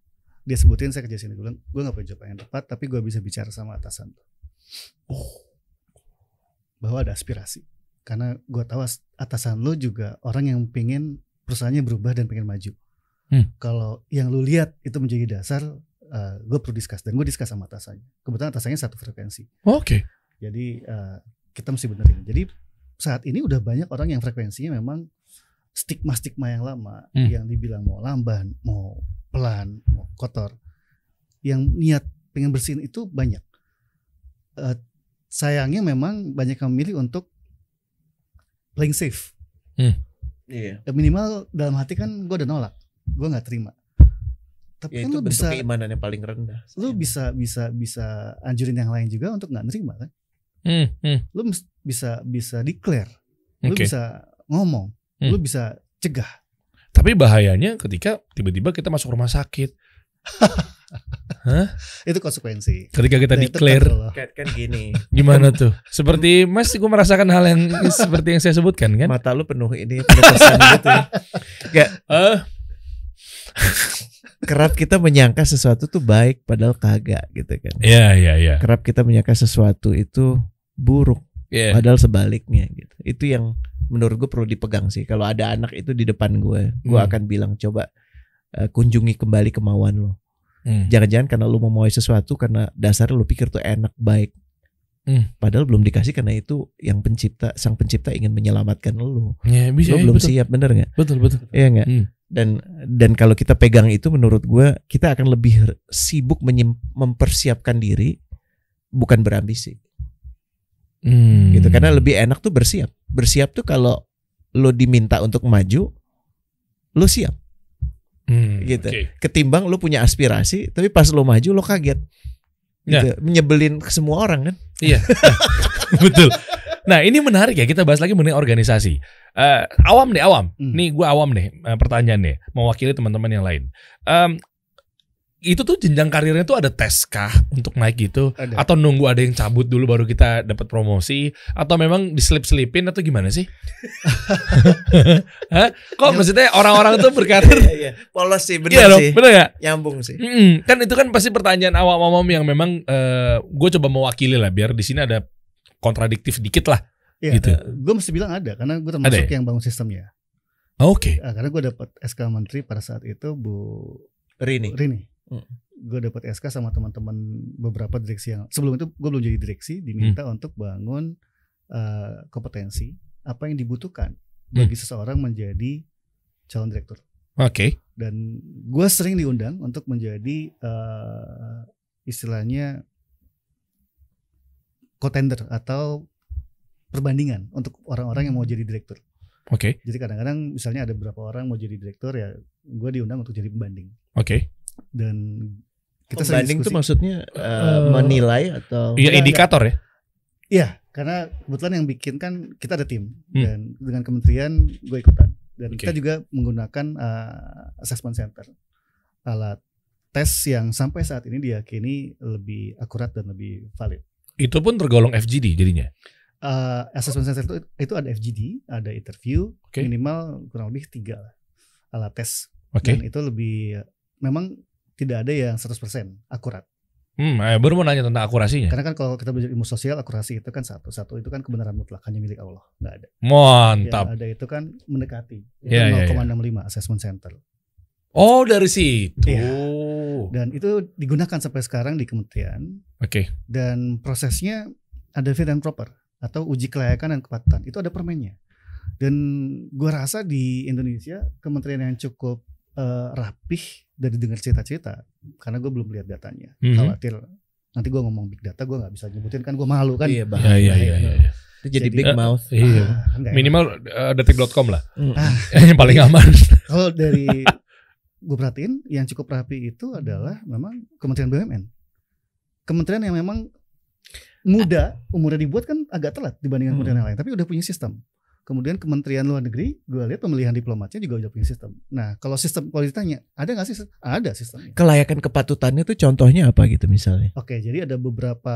Dia sebutin saya kerja sini. Gue bilang, gue gak punya jawaban yang tepat, tapi gue bisa bicara sama atasan. Bahwa ada aspirasi. Karena gue tahu as- atasan lu juga orang yang pengen perusahaannya berubah dan pengen maju. Hmm. Kalau yang lu lihat itu menjadi dasar, gue perlu diskus. Dan gue diskus sama atasannya. Kebetulan atasannya satu frekuensi. Oke. Jadi eh, kita mesti benerin. Jadi saat ini udah banyak orang yang frekuensinya memang stigma-stigma yang lama, Hmm. yang dibilang mau lamban, mau pelan, mau kotor. Yang niat pengen bersihin itu banyak. Eh, sayangnya memang banyak yang memilih untuk playing safe. Iya. Eh, minimal dalam hati kan gue udah nolak, gue nggak terima. Tapi Ya kan itu lu bisa, keimanan yang paling rendah. lu bisa bisa bisa anjurin yang lain juga untuk nggak nerima kan? Hmm, hmm. Lu bisa bisa declare lu Oke. bisa ngomong, Hmm. lu bisa cegah. Tapi bahayanya ketika tiba-tiba kita masuk rumah sakit. Itu konsekuensi. Ketika kita itu declare kan. Kan, gini, gimana tuh? Seperti Mas gue merasakan hal yang seperti yang saya sebutkan kan? mata lu penuh ini penuh kesan gitu ya. Eh, kerap kita menyangka sesuatu tuh baik padahal kagak gitu kan. Iya iya iya. Kerap kita menyangka sesuatu itu buruk Iya. padahal sebaliknya gitu. Itu yang menurut gue perlu dipegang sih. Kalau ada anak itu di depan gue, gue Hmm. akan bilang coba eh, kunjungi kembali kemauan lo. Hmm. Jangan-jangan karena lu mau sesuatu karena dasar lu pikir tuh enak baik. Hmm. Padahal belum dikasih karena itu yang pencipta sang pencipta ingin menyelamatkan lu. Ya, bisa, Lu ya, belum betul. siap bener nggak? Betul betul. Iya nggak? Hmm. dan dan kalau kita pegang itu menurut gue kita akan lebih sibuk mempersiapkan diri bukan berambisi Hmm. gitu karena lebih enak tuh bersiap bersiap tuh kalau lo diminta untuk maju lo siap Hmm, Gitu. oke. ketimbang lo punya aspirasi tapi pas lo maju lo kaget Ya. gitu. menyebelin ke semua orang kan Iya. Betul. Nah, ini menarik ya kita bahas lagi mengenai organisasi. Eh, awam nih, awam. Hmm. Nih gue awam nih eh, pertanyaan nih, mewakili teman-teman yang lain. Em, itu tuh jenjang karirnya tuh ada tes kah untuk naik gitu? Ada. Atau nunggu ada yang cabut dulu baru kita dapat promosi? Atau memang diselip-selipin atau gimana sih? Hah? Kok maksudnya orang-orang tuh berkarir? iya iya polos sih Iya benar dong, sih bener gak? nyambung sih Mm-mm. Kan itu kan pasti pertanyaan awam-awam yang memang gue coba mewakili lah biar di sini ada kontradiktif dikit lah. Iya, Gitu. gue mesti bilang ada karena gue Ada termasuk ya? yang bangun sistemnya. Oke. Ah, karena gue dapat SK Menteri pada saat itu Bu Rini Rini. Hmm. Gue dapat SK sama teman-teman beberapa direksi yang sebelum itu gue belum jadi direksi diminta untuk bangun eh, kompetensi apa yang dibutuhkan bagi seseorang menjadi calon direktur. Oke. Dan gue sering diundang untuk menjadi eh, istilahnya contender atau perbandingan untuk orang-orang yang mau jadi direktur. Oke. Jadi kadang-kadang misalnya ada beberapa orang mau jadi direktur ya gue diundang untuk jadi pembanding Oke. Dan kita sering Pembanding tuh diskusi. maksudnya uh, menilai atau Enggak, indikator ya. Iya, karena kebetulan yang bikin kan kita ada tim Hmm. dan dengan kementerian gue ikutan dan Oke. kita juga menggunakan uh, assessment center alat tes yang sampai saat ini diyakini lebih akurat dan lebih valid. Itu pun tergolong FGD jadinya. Uh, assessment center itu, itu ada FGD, ada interview, Oke. minimal kurang lebih tiga lah alat tes Oke. dan itu lebih memang tidak ada yang 100% akurat. Hmm, eh, baru mau nanya tentang akurasinya. Karena kan kalau kita belajar ilmu sosial akurasi itu kan satu, satu itu kan kebenaran mutlak hanya milik Allah, nggak ada. Mantap. Yang ada itu kan mendekati. Ya, ya, ya. 0,65 assessment center. Oh, dari situ. Iya. Dan itu digunakan sampai sekarang di kementerian Oke. dan prosesnya ada fit and proper atau uji kelayakan dan kepatutan. Itu ada permennya. Dan gua rasa di Indonesia kementerian yang cukup eh, rapih dari dengar cerita-cerita karena gue belum lihat datanya. Mhm. Khawatir nanti gua ngomong big data gue nggak bisa nyebutin kan gue malu kan. iya bang Iya, iya, iya, iya. itu jadi, Jadi- big Eh, mouth Iya. Ah. Minimal eh, detik.com lah. Mm. Ah. yang paling aman. Kalau dari gue perhatiin yang cukup rapi itu adalah memang Kementerian BUMN. Kementerian yang memang muda, umurnya dibuat kan agak telat dibandingkan Hmm. kementerian yang lain, tapi udah punya sistem. Kemudian Kementerian Luar Negeri, gue lihat pemilihan diplomatnya juga udah punya sistem. Nah, kalau sistem kalau ditanya, ada nggak sih? Ada sistemnya. kelayakan kepatutannya tuh contohnya apa gitu misalnya Oke, jadi ada beberapa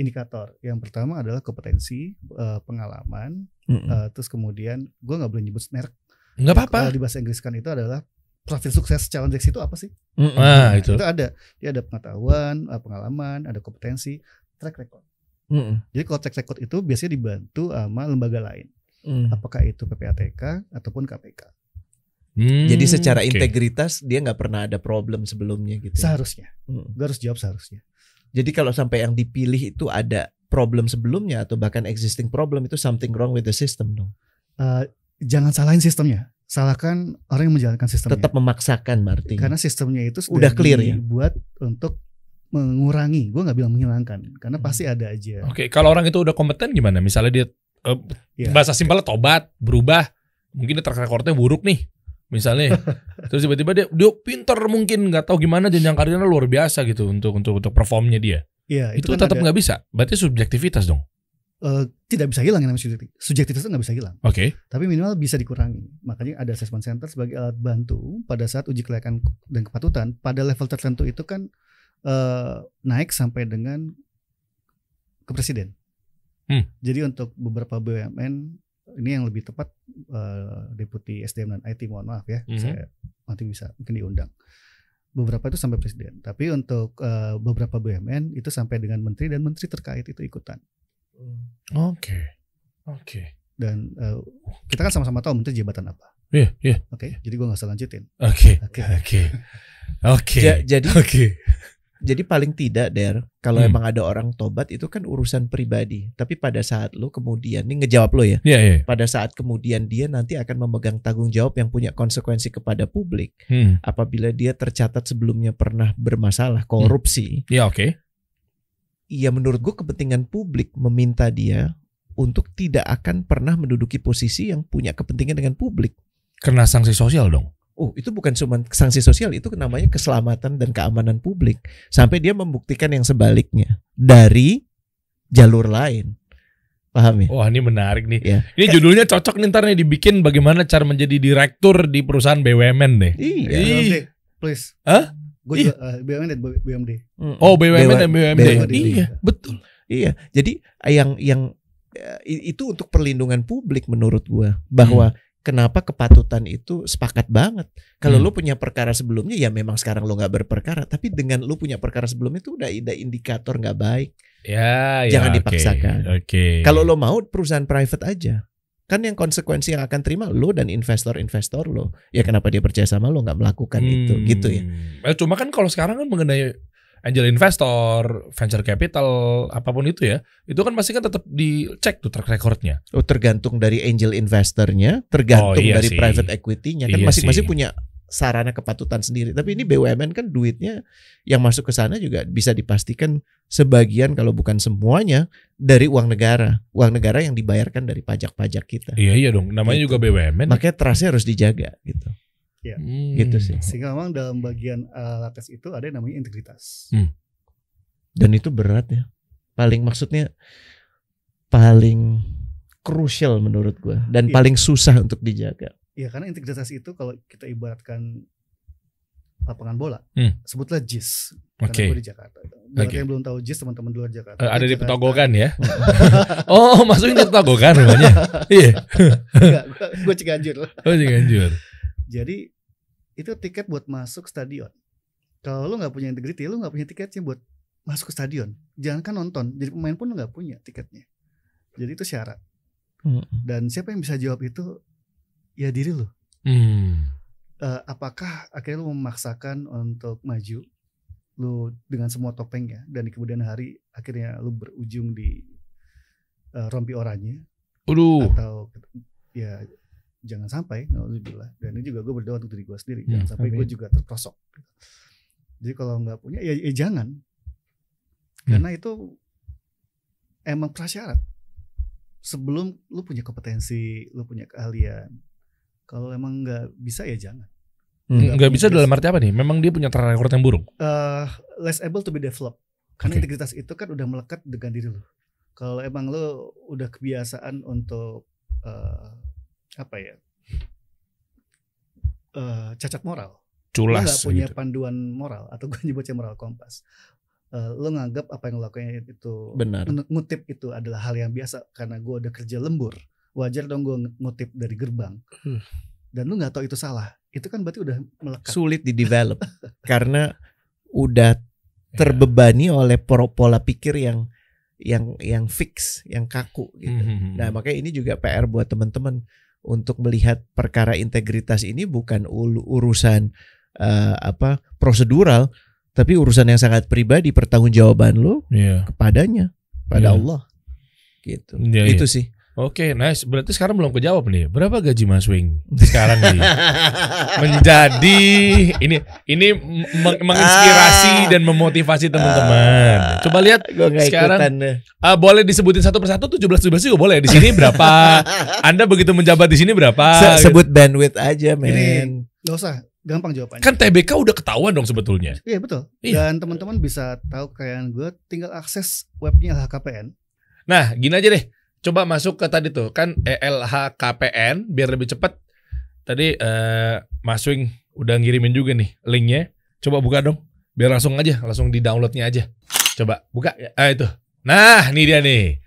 indikator. Yang pertama adalah kompetensi, eh, pengalaman, Mm-mm. eh, terus kemudian gue nggak boleh nyebut merek. Enggak apa-apa. Kalau di bahasa Inggris kan itu adalah profil sukses calon direksi itu apa sih? Mm-mm. Ah, itu. Itu ada. Dia ada pengetahuan, ada pengalaman, ada kompetensi, track record. Mm-mm. Jadi kalau track record itu biasanya dibantu sama lembaga lain. Mm. Apakah itu PPATK ataupun KPK. Hmm, Jadi secara oke. integritas dia nggak pernah ada problem sebelumnya gitu. ya. Seharusnya. Mm. Gue harus jawab seharusnya. Jadi kalau sampai yang dipilih itu ada problem sebelumnya atau bahkan existing problem itu something wrong with the system dong. Eh, jangan salahin sistemnya. Salahkan orang yang menjalankan sistemnya. Tetap memaksakan berarti. Karena sistemnya itu Udah clear ya? dibuat untuk mengurangi. Gue nggak bilang menghilangkan. Karena Hmm. pasti ada aja. Oke, kalau orang itu udah kompeten gimana? Misalnya dia eh, Iya. bahasa simpelnya tobat, berubah, mungkin dia track recordnya buruk nih, misalnya. Terus tiba-tiba dia dia pinter mungkin nggak tahu gimana jenjang karirnya luar biasa gitu untuk untuk untuk performnya dia. Iya, Itu, kan tetap nggak bisa. Berarti subjektivitas dong. eh, tidak bisa hilang yang namanya subjektivitas. Itu nggak bisa hilang. Oke. tapi minimal bisa dikurangi. Makanya ada assessment center sebagai alat bantu pada saat uji kelayakan dan kepatutan pada level tertentu itu kan eh, naik sampai dengan ke presiden. Hmm. Jadi untuk beberapa BUMN ini yang lebih tepat eh, deputi SDM dan IT mohon maaf ya, Mhm. saya nanti bisa mungkin diundang. Beberapa itu sampai presiden, tapi untuk eh, beberapa BUMN itu sampai dengan menteri dan menteri terkait itu ikutan. Oke. Oke. Dan eh, kita kan sama-sama tahu menteri jabatan apa. Iya, iya. Oke, jadi gua nggak usah lanjutin. Oke. Oke. Oke. Oke. Ja- jadi Oke. Jadi paling tidak der kalau Hmm. emang ada orang tobat itu kan urusan pribadi. Tapi pada saat lu kemudian ini ngejawab lo ya. Iya, iya. Pada saat kemudian dia nanti akan memegang tanggung jawab yang punya konsekuensi kepada publik Hmm. apabila dia tercatat sebelumnya pernah bermasalah korupsi. Iya, oke. Ya menurut gua kepentingan publik meminta dia untuk tidak akan pernah menduduki posisi yang punya kepentingan dengan publik. Kena sanksi sosial dong. Oh, itu bukan cuma sanksi sosial, itu namanya keselamatan dan keamanan publik. Sampai dia membuktikan yang sebaliknya dari jalur lain. Paham ya? Wah ini menarik nih. Ya. Ini judulnya cocok nih ntar nih dibikin bagaimana cara menjadi direktur di perusahaan BUMN deh. Iya. Ih. BUMD, please. Hah? Gue juga uh, BUMD, BUMD. Mm. Oh BUMN Dewa- dan BUMD. BUMD. Iya betul. Iya. Jadi yang yang eh, itu untuk perlindungan publik menurut gua bahwa kenapa kepatutan itu sepakat banget. Kalau Hmm. lu punya perkara sebelumnya ya memang sekarang lu nggak berperkara, tapi dengan lu punya perkara sebelumnya itu udah ada indikator nggak baik. Ya, ya Jangan oke. dipaksakan. Oke. Kalau lo mau perusahaan private aja. Kan yang konsekuensi yang akan terima lo dan investor-investor lo. Ya kenapa dia percaya sama lo nggak melakukan itu Hmm. gitu ya. Eh, cuma kan kalau sekarang kan mengenai angel investor, venture capital, apa pun itu ya, itu kan pasti kan tetap dicek tuh track recordnya. Oh tergantung dari angel investornya, tergantung Oh, iya dari sih. private equity-nya kan Iya masing-masing sih. punya sarana kepatutan sendiri. Tapi ini BUMN kan duitnya yang masuk ke sana juga bisa dipastikan sebagian kalau bukan semuanya dari uang negara, uang negara yang dibayarkan dari pajak-pajak kita. Iya iya dong, namanya Gitu. juga BUMN. Makanya trustnya harus dijaga gitu. Hmm. Gitu sih. Sehingga memang dalam bagian uh, lates itu ada yang namanya integritas. Dan itu berat ya. Paling maksudnya paling krusial menurut gua dan Iya. paling susah untuk dijaga. Ya karena integritas itu kalau kita ibaratkan lapangan bola, Hmm. sebutlah JIS. Oke. Gue di Jakarta. Buat Oke. yang belum tahu JIS teman-teman di luar Jakarta. Eh, ada di Jakarta- Petogogan ya. oh, masukin di Petogogan rumahnya. Iya. Enggak, gue Ciganjur. Oh, Ciganjur. Jadi itu tiket buat masuk stadion. Kalau lu nggak punya integriti, lu nggak punya tiketnya buat masuk ke stadion. Jangan kan nonton, jadi pemain pun lu nggak punya tiketnya. Jadi itu syarat. Dan siapa yang bisa jawab itu? Ya diri lu. Hmm. Eh, apakah akhirnya lu memaksakan untuk maju lu dengan semua topengnya dan di kemudian hari akhirnya lu berujung di eh, rompi oranye Waduh. atau ya jangan sampai bilang dan ini juga gue berdoa untuk diri gue sendiri jangan Hmm, sampai gue juga terprosok jadi kalau nggak punya ya, ya jangan Hmm. karena itu emang prasyarat sebelum lu punya kompetensi lu punya keahlian kalau emang nggak bisa ya jangan Hmm. Nggak bisa dalam arti apa nih? Memang dia punya track record yang buruk. Eh, less able to be developed karena Oke. integritas itu kan udah melekat dengan diri lu kalau emang lu udah kebiasaan untuk eh, apa ya eh, cacat moral Culas nggak punya gitu. panduan moral atau gue nyebutnya moral kompas Eh, lu nganggap apa yang lo lakukan itu Benar. ngutip itu adalah hal yang biasa karena gue udah kerja lembur wajar dong gue ngutip dari gerbang Hmm. dan lu nggak tahu itu salah itu kan berarti udah melekat Sulit di develop karena udah terbebani oleh pola pikir yang yang yang fix, yang kaku gitu. Hmm. Nah, makanya ini juga PR buat teman-teman untuk melihat perkara integritas ini bukan urusan eh, apa prosedural, tapi urusan yang sangat pribadi pertanggungjawaban lo Iya. kepadanya, pada Iya. Allah. Gitu. Iya, Itu sih. Oke, nice. Berarti sekarang belum kejawab nih. Berapa gaji Mas Wing sekarang nih? Menjadi ini ini meng- menginspirasi dan memotivasi teman-teman. Coba lihat Sekarang- ikutan ah, boleh disebutin satu persatu 17 17 juga boleh. Di sini berapa? Anda begitu menjabat di sini berapa? Se- Gitu. sebut bandwidth aja, men. Gak usah gampang jawabannya Kan TBK udah ketahuan dong sebetulnya. Iya betul. Iya. Dan teman-teman bisa tahu kekayaan gue, tinggal akses webnya LHKPN. Nah, gini aja deh. Coba masuk ke tadi tuh kan E LHKPN biar lebih cepat. Tadi eh, Mas Wing udah ngirimin juga nih linknya. Coba buka dong. Biar langsung aja, langsung di downloadnya aja. Coba buka. Ah itu. Nah, ini dia nih.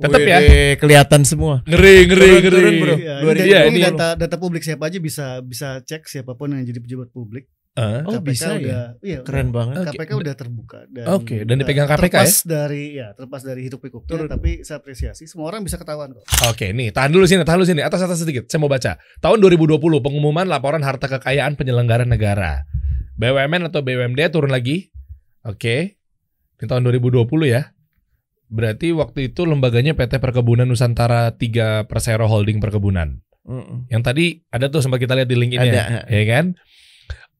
Tetap ya. Kelihatan semua. Ngeri, ngeri, Turun, ngeri. turun, bro. Iya, Dua ini, ribu. ini Iya, data data publik siapa aja bisa bisa cek siapa pun yang jadi pejabat publik. Ah, Oh, bisa ya? udah, Iya, Keren banget. KPK udah terbuka dan Oke, dan eh, dipegang KPK terlepas dari ya terlepas dari hidup pikuknya tapi saya apresiasi semua orang bisa ketahuan kok. Oke, nih tahan dulu sini, tahan dulu sini. Atas atas sedikit. Saya mau baca. Tahun 2020 pengumuman laporan harta kekayaan penyelenggara negara. BUMN atau BUMD turun lagi. Oke. Ini tahun 2020 ya. Berarti waktu itu lembaganya PT Perkebunan Nusantara 3 Persero Holding Perkebunan. Mm-mm. Yang tadi ada tuh sempat kita lihat di link ini Ada. ya kan?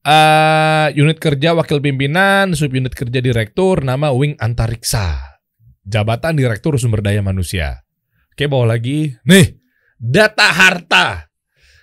Eh, unit kerja wakil pimpinan, sub unit kerja direktur, nama Wing Antariksa. Jabatan direktur sumber daya manusia. Oke, bawa lagi. Nih, data harta.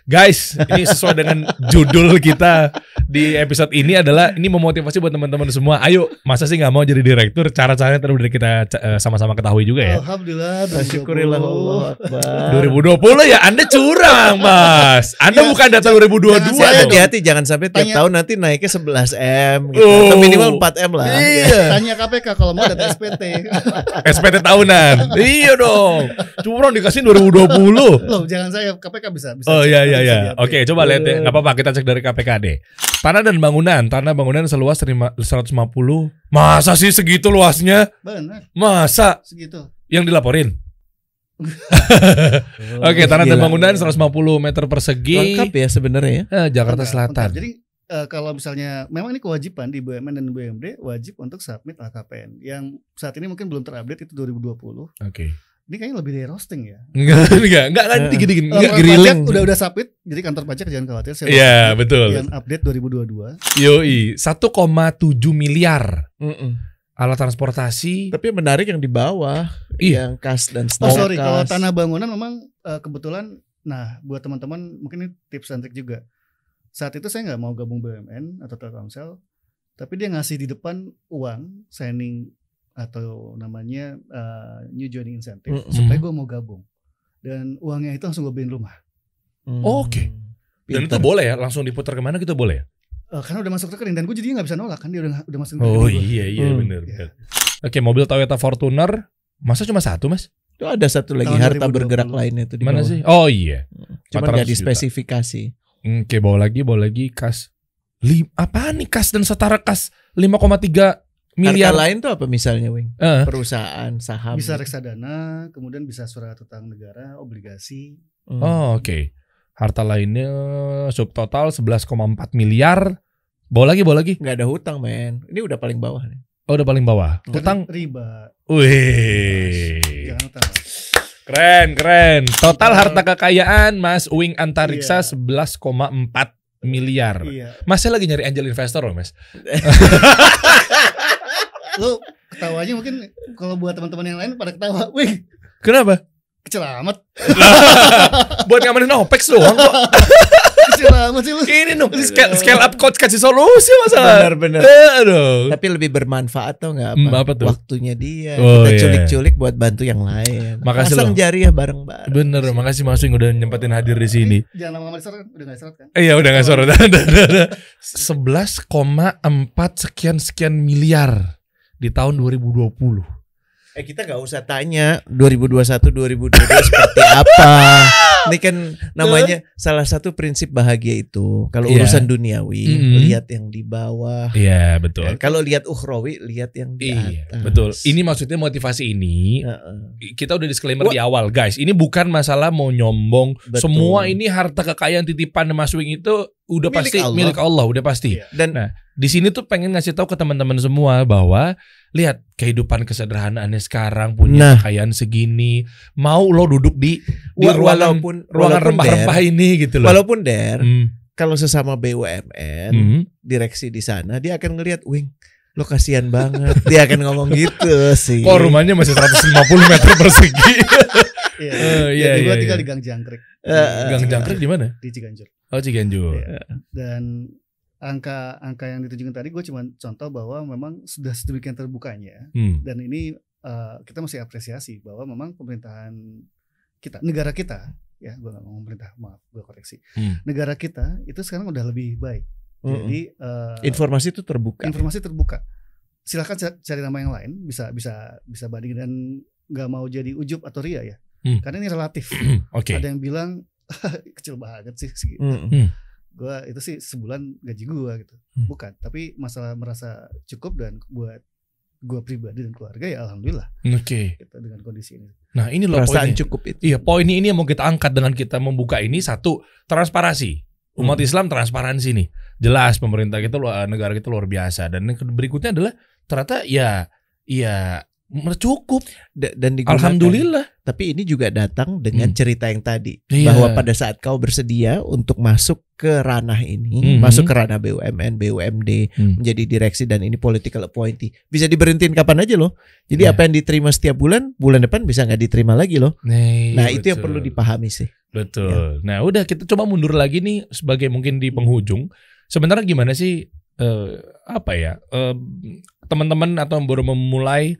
Guys, ini sesuai dengan judul kita di episode ini adalah ini memotivasi buat teman-teman semua. Ayo, masa sih nggak mau jadi direktur? Cara-caranya udah kita eh, sama-sama ketahui juga ya. Alhamdulillah. Syukurillah 2020. Allah Akbar. 2020 ya Anda curang, Mas. Anda Ya, bukan data 2022. jangan Saya Aduh. hati-hati jangan sampai tiap Tanya. tahun nanti naiknya 11 m gitu. Oh. Atau minimal 4 m lah. Iya. Tanya KPK kalau mau data SPT. SPT tahunan. iya dong. Curang dikasih 2020. Loh, jangan saya KPK bisa bisa. Oh cek, iya iya iya. Oke, coba lihat ya. Enggak apa-apa, kita cek dari KPKD. Tanah dan bangunan, tanah bangunan seluas terima- 150. Masa sih segitu luasnya? Benar, Masa segitu. yang dilaporin? Oke, tanah dan bangunan 150 meter persegi. lengkap ya sebenarnya ya. Eh, Jakarta Lengkap, Selatan. lengkap. Jadi eh, kalau misalnya memang ini kewajiban di BUMN dan BUMD wajib untuk submit LKPN yang saat ini mungkin belum terupdate itu 2020. Oke. Ini kayaknya lebih dari roasting ya. Enggak, enggak, enggak kan dikit-dikit. Eh, Enggak pajak grilling. udah udah submit, jadi kantor pajak jangan khawatir. saya Iya, submit betul. Yang update 2022. Yoi, 1,7 miliar Mm-mm. alat transportasi. Tapi yang menarik yang di bawah, Iya. yang kas dan Oh stok sorry, kalau tanah bangunan memang eh, kebetulan, nah buat teman-teman mungkin ini tips and trick juga. Saat itu saya nggak mau gabung BUMN atau Telkomsel, tapi dia ngasih di depan uang signing atau namanya eh, new joining incentive Mm-mm. supaya gue mau gabung. Dan uangnya itu langsung gue beliin rumah. Hmm. Oke. Dan itu boleh ya, langsung diputar ke mana gitu boleh ya? Eh, karena udah masuk rekening dan gue jadinya nggak bisa nolak kan dia udah udah masuk Oh rekening gua. iya iya Hmm. benar Iya. benar. Oke, mobil Toyota Fortuner masa cuma satu, Mas? Itu ada satu lagi Tahun harta 2020. bergerak lainnya itu di Mana bawah. sih? Oh iya. Cuma 400 nggak dispesifikasi. Oke, bawa lagi, bawa lagi kas. Lim, apa nih kas dan setara kas 5,3 miliar. Harta lain tuh apa misalnya, Wing? Eh, Perusahaan, saham. Bisa reksadana, kemudian bisa surat utang negara, obligasi. Hmm. Oh, oke. Harta lainnya subtotal 11,4 miliar. Bawa lagi, bawa lagi. Nggak ada hutang, men. Ini udah paling bawah nih. Oh, udah paling bawah. Dan Utang. riba. Wih. Jangan utang. Keren, keren. Total harta kekayaan Mas Uing Antariksa Iya. 11,4 miliar. Iya. Mas saya lagi nyari angel investor loh, Mas. Lu ketawanya mungkin kalau buat teman-teman yang lain pada ketawa. Wih, Kenapa? kecil amat. Buat ngamanin OPEX doang kok. Sih lu. Ini dong, scale, scale up coach kasih solusi masalah. Benar-benar. Eh, aduh. Tapi lebih bermanfaat tau nggak apa? Hmm, apa tuh? Waktunya dia. Oh, kita iya. culik-culik buat bantu yang lain. Makasih Pasang loh. jariah bareng-bareng. Bener, makasih Mas Uing udah nyempetin hadir di sini. Ini Jangan lama-lama disorot, udah gak disorot kan? Iya udah gak sorot. 11,4 sekian sekian miliar di tahun 2020. Eh kita nggak usah tanya 2021 2022 seperti apa. Ini kan namanya salah satu prinsip bahagia itu. Kalau Iya. urusan duniawi Mm-mm. lihat yang di bawah. Iya betul. Ya, kalau lihat ukhrawi lihat yang di Iya atas. betul. Ini maksudnya motivasi ini Heeh. kita udah disclaimer Wah. di awal guys. Ini bukan masalah mau nyombong. Betul. Semua ini harta kekayaan titipan Mas Wing itu udah Milik pasti Allah. milik Allah udah pasti. Iya. Dan Nah, Di sini tuh pengen ngasih tahu ke teman-teman semua bahwa lihat kehidupan kesederhanaannya sekarang punya Nah. kekayaan segini, mau lo duduk di di ruangan walaupun ruangan rempah-rempah ini gitu loh. walaupun der Hmm, kalau sesama BUMN hmm. direksi di sana dia akan ngelihat wing lo kasihan banget dia akan ngomong gitu sih Kok rumahnya masih 150 meter persegi? Iya. Eh, iya, Jadi gua iya, tinggal iya. di Gang Jangkrik. Eh, Gang Jangkrik di mana? Di Ciganjur. Oh Ciganjur. Iya. Dan angka angka yang ditunjukkan tadi gue cuma contoh bahwa memang sudah sedemikian terbukanya Hmm. dan ini eh, kita mesti apresiasi bahwa memang pemerintahan kita negara kita ya gue nggak ngomong pemerintah maaf gue koreksi Hmm. negara kita itu sekarang udah lebih baik Mm-mm. jadi eh, informasi itu terbuka informasi terbuka silahkan ca- cari nama yang lain bisa bisa bisa banding dan nggak mau jadi ujub atau ria ya Hmm. karena ini relatif Oke. ada yang bilang kecil banget sih segi- Mm-mm. Gua itu sih sebulan gaji gua gitu Hmm. bukan tapi masalah merasa cukup dan buat gua pribadi dan keluarga ya alhamdulillah Oke. gitu dengan kondisi ini Nah ini loh perasaan poinnya. cukup itu Iya, poin ini yang mau kita angkat dengan kita membuka ini satu transparansi. Umat Hmm. Islam transparansi nih. Jelas pemerintah kita luar negara kita luar biasa dan yang berikutnya adalah ternyata ya ya cukup. Da- dan digunakan Alhamdulillah. tapi ini juga datang dengan Hmm. cerita yang tadi Iya. bahwa pada saat kau bersedia untuk masuk ke ranah ini, Mhm. masuk ke ranah BUMN, BUMD, Hmm. menjadi direksi dan ini political appointee, bisa diberhentiin kapan aja loh. Jadi Iya. apa yang diterima setiap bulan, bulan depan bisa nggak diterima lagi loh. Nih, Nah itu yang betul. perlu dipahami sih. Betul. Nah, udah kita coba mundur lagi nih sebagai mungkin di penghujung. Sebenarnya gimana sih eh, apa ya? eh, teman-teman atau yang baru memulai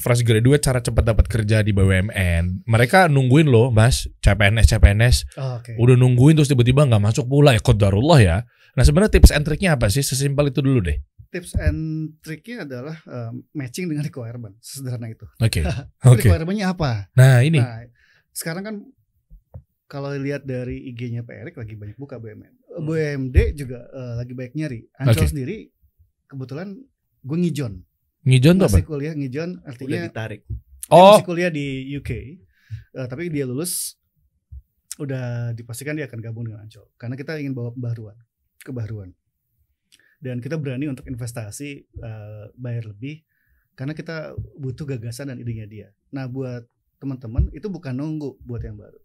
fresh graduate cara cepat dapat kerja di BUMN. Mereka nungguin loh, Mas, CPNS CPNS Oh, Oke. udah nungguin terus tiba-tiba nggak masuk pula ya qadarullah ya. Nah, sebenarnya tips and triknya apa sih? Sesimpel itu dulu deh. Tips and triknya adalah um, matching dengan requirement. Sederhana itu. Oke. Oke. Requirement-nya apa? Nah, ini. Nah, sekarang kan kalau lihat dari IG-nya Pak Erik lagi banyak buka BUMN. BUMD juga eh, lagi banyak nyari. Ancol Oke. sendiri kebetulan gue ngijon. Ngijon tuh apa? Masih kuliah ngijon artinya ditarik. dia Oh, masih kuliah di UK. eh, tapi dia lulus udah dipastikan dia akan gabung dengan Ancol karena kita ingin bawa pembaruan, kebaruan. Dan kita berani untuk investasi eh, bayar lebih karena kita butuh gagasan dan idenya dia. Nah, buat teman-teman itu bukan nunggu buat yang baru.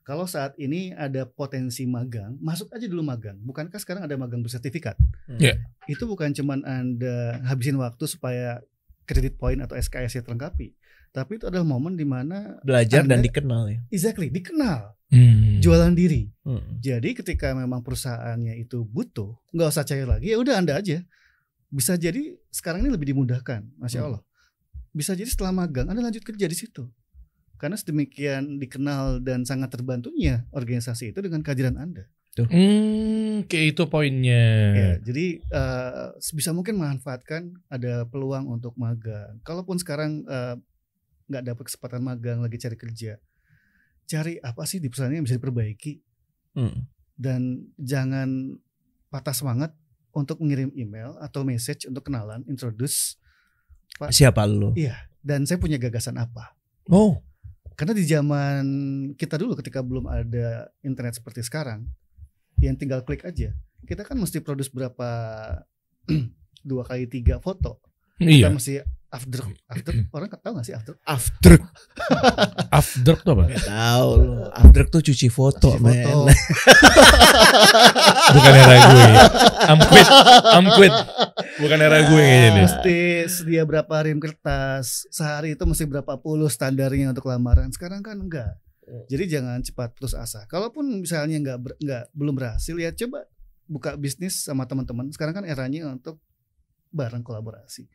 Kalau saat ini ada potensi magang, masuk aja dulu magang. Bukankah sekarang ada magang bersertifikat? Iya. Itu bukan cuman Anda habisin waktu supaya kredit point atau SKS-nya terlengkapi. Tapi itu adalah momen di mana Belajar dan Anda- dikenal ya. exactly dikenal, hmm. jualan diri. Hmm. Jadi ketika memang perusahaannya itu butuh, nggak usah cair lagi, ya udah Anda aja. Bisa jadi sekarang ini lebih dimudahkan, masya Hmm. Allah. Bisa jadi setelah magang Anda lanjut kerja di situ. Karena sedemikian dikenal dan sangat terbantunya organisasi itu dengan kehadiran Anda. Hmm, kayak itu poinnya. Ya, jadi eh, sebisa mungkin manfaatkan ada peluang untuk magang. Kalaupun sekarang eh, nggak dapat kesempatan magang lagi cari kerja, cari apa sih di perusahaan yang bisa diperbaiki Hmm. dan jangan patah semangat untuk mengirim email atau message untuk kenalan, introduce. Siapa lu? Iya, dan saya punya gagasan apa? Oh, Karena di zaman kita dulu ketika belum ada internet seperti sekarang, yang tinggal klik aja, kita kan mesti produce berapa dua kali tiga foto. iya. Kita mesti after after orang tahu nggak sih after? After After tuh apa? Gak tahu lu. After tuh cuci foto, Cuci men. foto. Bukan era gue. I'm quit. I'm quit. Bukan era gue kayaknya nih. Mesti sedia berapa rim kertas sehari itu mesti berapa puluh standarnya untuk lamaran. Sekarang kan enggak. Jadi jangan cepat putus asa. Kalaupun misalnya nggak ber- nggak belum berhasil ya coba buka bisnis sama teman-teman. Sekarang kan eranya untuk bareng kolaborasi.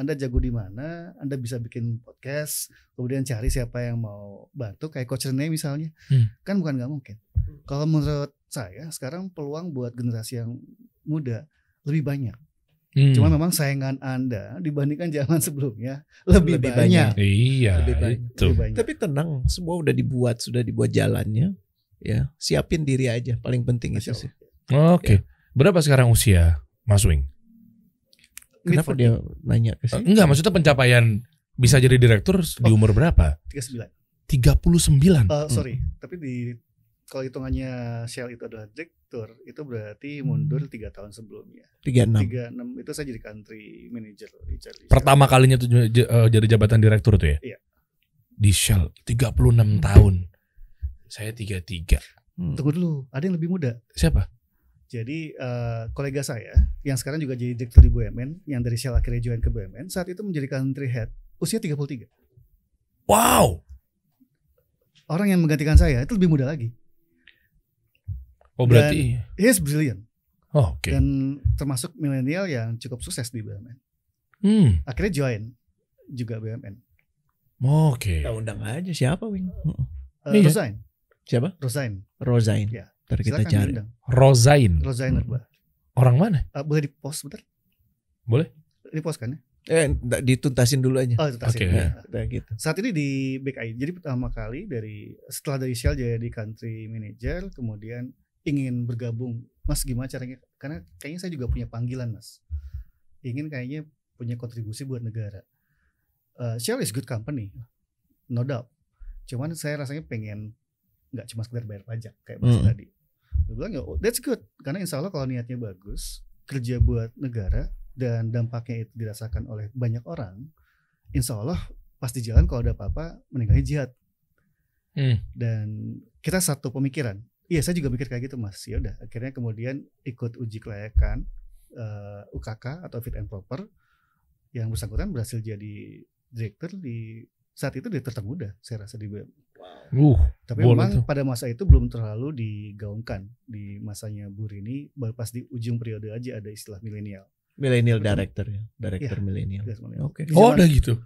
Anda jago di mana, Anda bisa bikin podcast, kemudian cari siapa yang mau bantu kayak Coach Rene misalnya. Hmm. Kan bukan nggak mungkin. Kalau menurut saya sekarang peluang buat generasi yang muda lebih banyak. Hmm. Cuma memang saingan Anda dibandingkan zaman sebelumnya lebih, Lebih banyak. Iya, Lebih banyak. itu. Lebih banyak. Tapi tenang, semua udah dibuat, sudah dibuat jalannya. Ya, siapin diri aja. Paling penting Masya itu sih. Oke. Berapa sekarang usia Mas Wing? Kenapa 40, dia nanya ke sini? Enggak, maksudnya pencapaian bisa jadi direktur di Oh. umur berapa? 39. 39. Eh, sorry, tapi di kalau hitungannya Shell itu adalah direktur, itu berarti mundur tiga tahun sebelumnya. 36. 36 itu saya jadi country manager di Shell. Pertama kalinya tuh eh, jadi jabatan direktur tuh ya? Iya. Di Shell 36 tahun. Saya 33. Hmm. Tunggu dulu, ada yang lebih muda. Siapa? Jadi eh, kolega saya yang sekarang juga jadi direktur di BUMN, yang dari Shell akhirnya join ke BUMN, saat itu menjadi country head, usia 33. Wow. Orang yang menggantikan saya itu lebih muda lagi. Oh berarti. He is brilliant Oh, oke. dan termasuk milenial yang cukup sukses di BUMN. Hmm. Akhirnya join juga BUMN. Oke. Kita undang aja siapa, Wing? Uh, Iya. Rosain, Siapa? Rosain. Rosain. Ya. Ntar kita Silakan cari. diundang. Rosain. Rosain Hmm. Akbar. Orang mana? Uh, boleh di post bentar? Boleh. Di post kan ya? Eh, dituntasin dulu aja. Oh Oke. tasnya. Ya, udah gitu. Saat ini di BKI. Jadi pertama kali dari setelah dari Shell jadi country manager, kemudian ingin bergabung. Mas gimana caranya? Karena kayaknya saya juga punya panggilan mas. Ingin kayaknya punya kontribusi buat negara. Uh, Shell is good company, no doubt. Cuman saya rasanya pengen nggak cuma sekedar bayar pajak kayak mas Hmm. tadi. Gue bilang ya, oh, that's good. Karena insya Allah kalau niatnya bagus, kerja buat negara dan dampaknya itu dirasakan oleh banyak orang, insya Allah pasti jalan kalau ada apa-apa meninggalnya jihad. Hmm. Dan kita satu pemikiran. Iya, saya juga mikir kayak gitu, Mas. Ya udah, akhirnya kemudian ikut uji kelayakan eh, UKK atau fit and proper yang bersangkutan berhasil jadi direktur di saat itu direktur termuda saya rasa di BUMN. Uh, Tapi memang tuh. pada masa itu belum terlalu digaungkan di masanya Bu Rini, baru pas di ujung periode aja ada istilah milenial. Millennial Betul. director ya, director. Istilah milenial. Oke. Di oh ada gitu.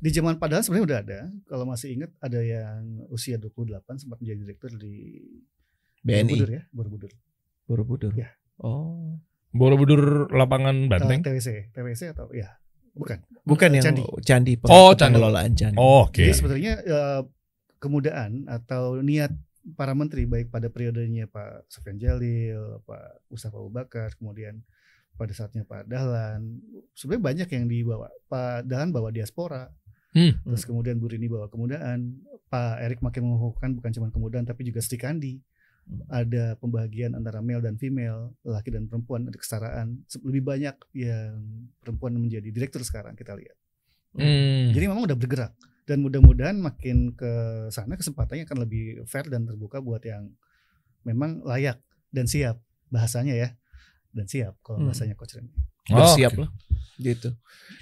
di zaman padahal sebenarnya udah ada. Kalau masih ingat ada yang usia 28 sempat menjadi direktur di Borobudur BNI ya, Borobudur. Borobudur. Ya. Oh. Borobudur lapangan Banteng. TWC, TWC atau ya, bukan. Bukan yang Candi. candi, peng- Oh, candi. pengelolaan candi. Oh, Oke. Jadi sebetulnya eh, kemudaan atau niat para menteri baik pada periodenya Pak Sofian Jalil, Pak Mustafa Abu Bakar, kemudian pada saatnya Pak Dahlan, sebenarnya banyak yang dibawa. Pak Dahlan bawa diaspora, Hmm. terus kemudian Bu Rini bawa kemudaan, Pak Erik makin mengukuhkan bukan cuma kemudaan tapi juga Sri Kandi. Ada pembagian antara male dan female, laki dan perempuan, ada kesetaraan. Lebih banyak yang perempuan menjadi direktur sekarang kita lihat. Hmm. Jadi memang udah bergerak dan mudah-mudahan makin ke sana kesempatannya akan lebih fair dan terbuka buat yang memang layak dan siap bahasanya ya dan siap kalau Hmm. bahasanya coach Remy. Oh, Bersiap oke. lah. Gitu.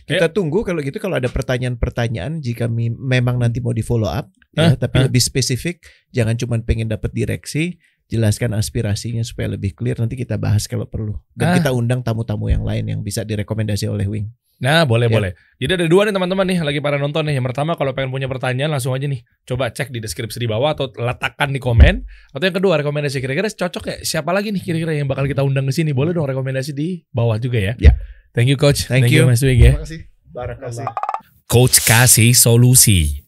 Kita tunggu kalau gitu kalau ada pertanyaan-pertanyaan jika memang nanti mau di follow up ya, Hah? tapi Hah? lebih spesifik, jangan cuma pengen dapat direksi, jelaskan aspirasinya supaya lebih clear nanti kita bahas kalau perlu. Dan Ah. kita undang tamu-tamu yang lain yang bisa direkomendasi oleh Wing. Nah, boleh Ya. boleh. Jadi ada dua nih teman-teman nih lagi pada nonton nih. Yang pertama kalau pengen punya pertanyaan langsung aja nih. Coba cek di deskripsi di bawah atau letakkan di komen. Atau yang kedua rekomendasi kira-kira cocok ya siapa lagi nih kira-kira yang bakal kita undang ke sini. Boleh dong rekomendasi di bawah juga ya. Ya. Thank you coach. Thank you. Mas Wig ya. Terima kasih. Terima kasih. Coach kasih solusi.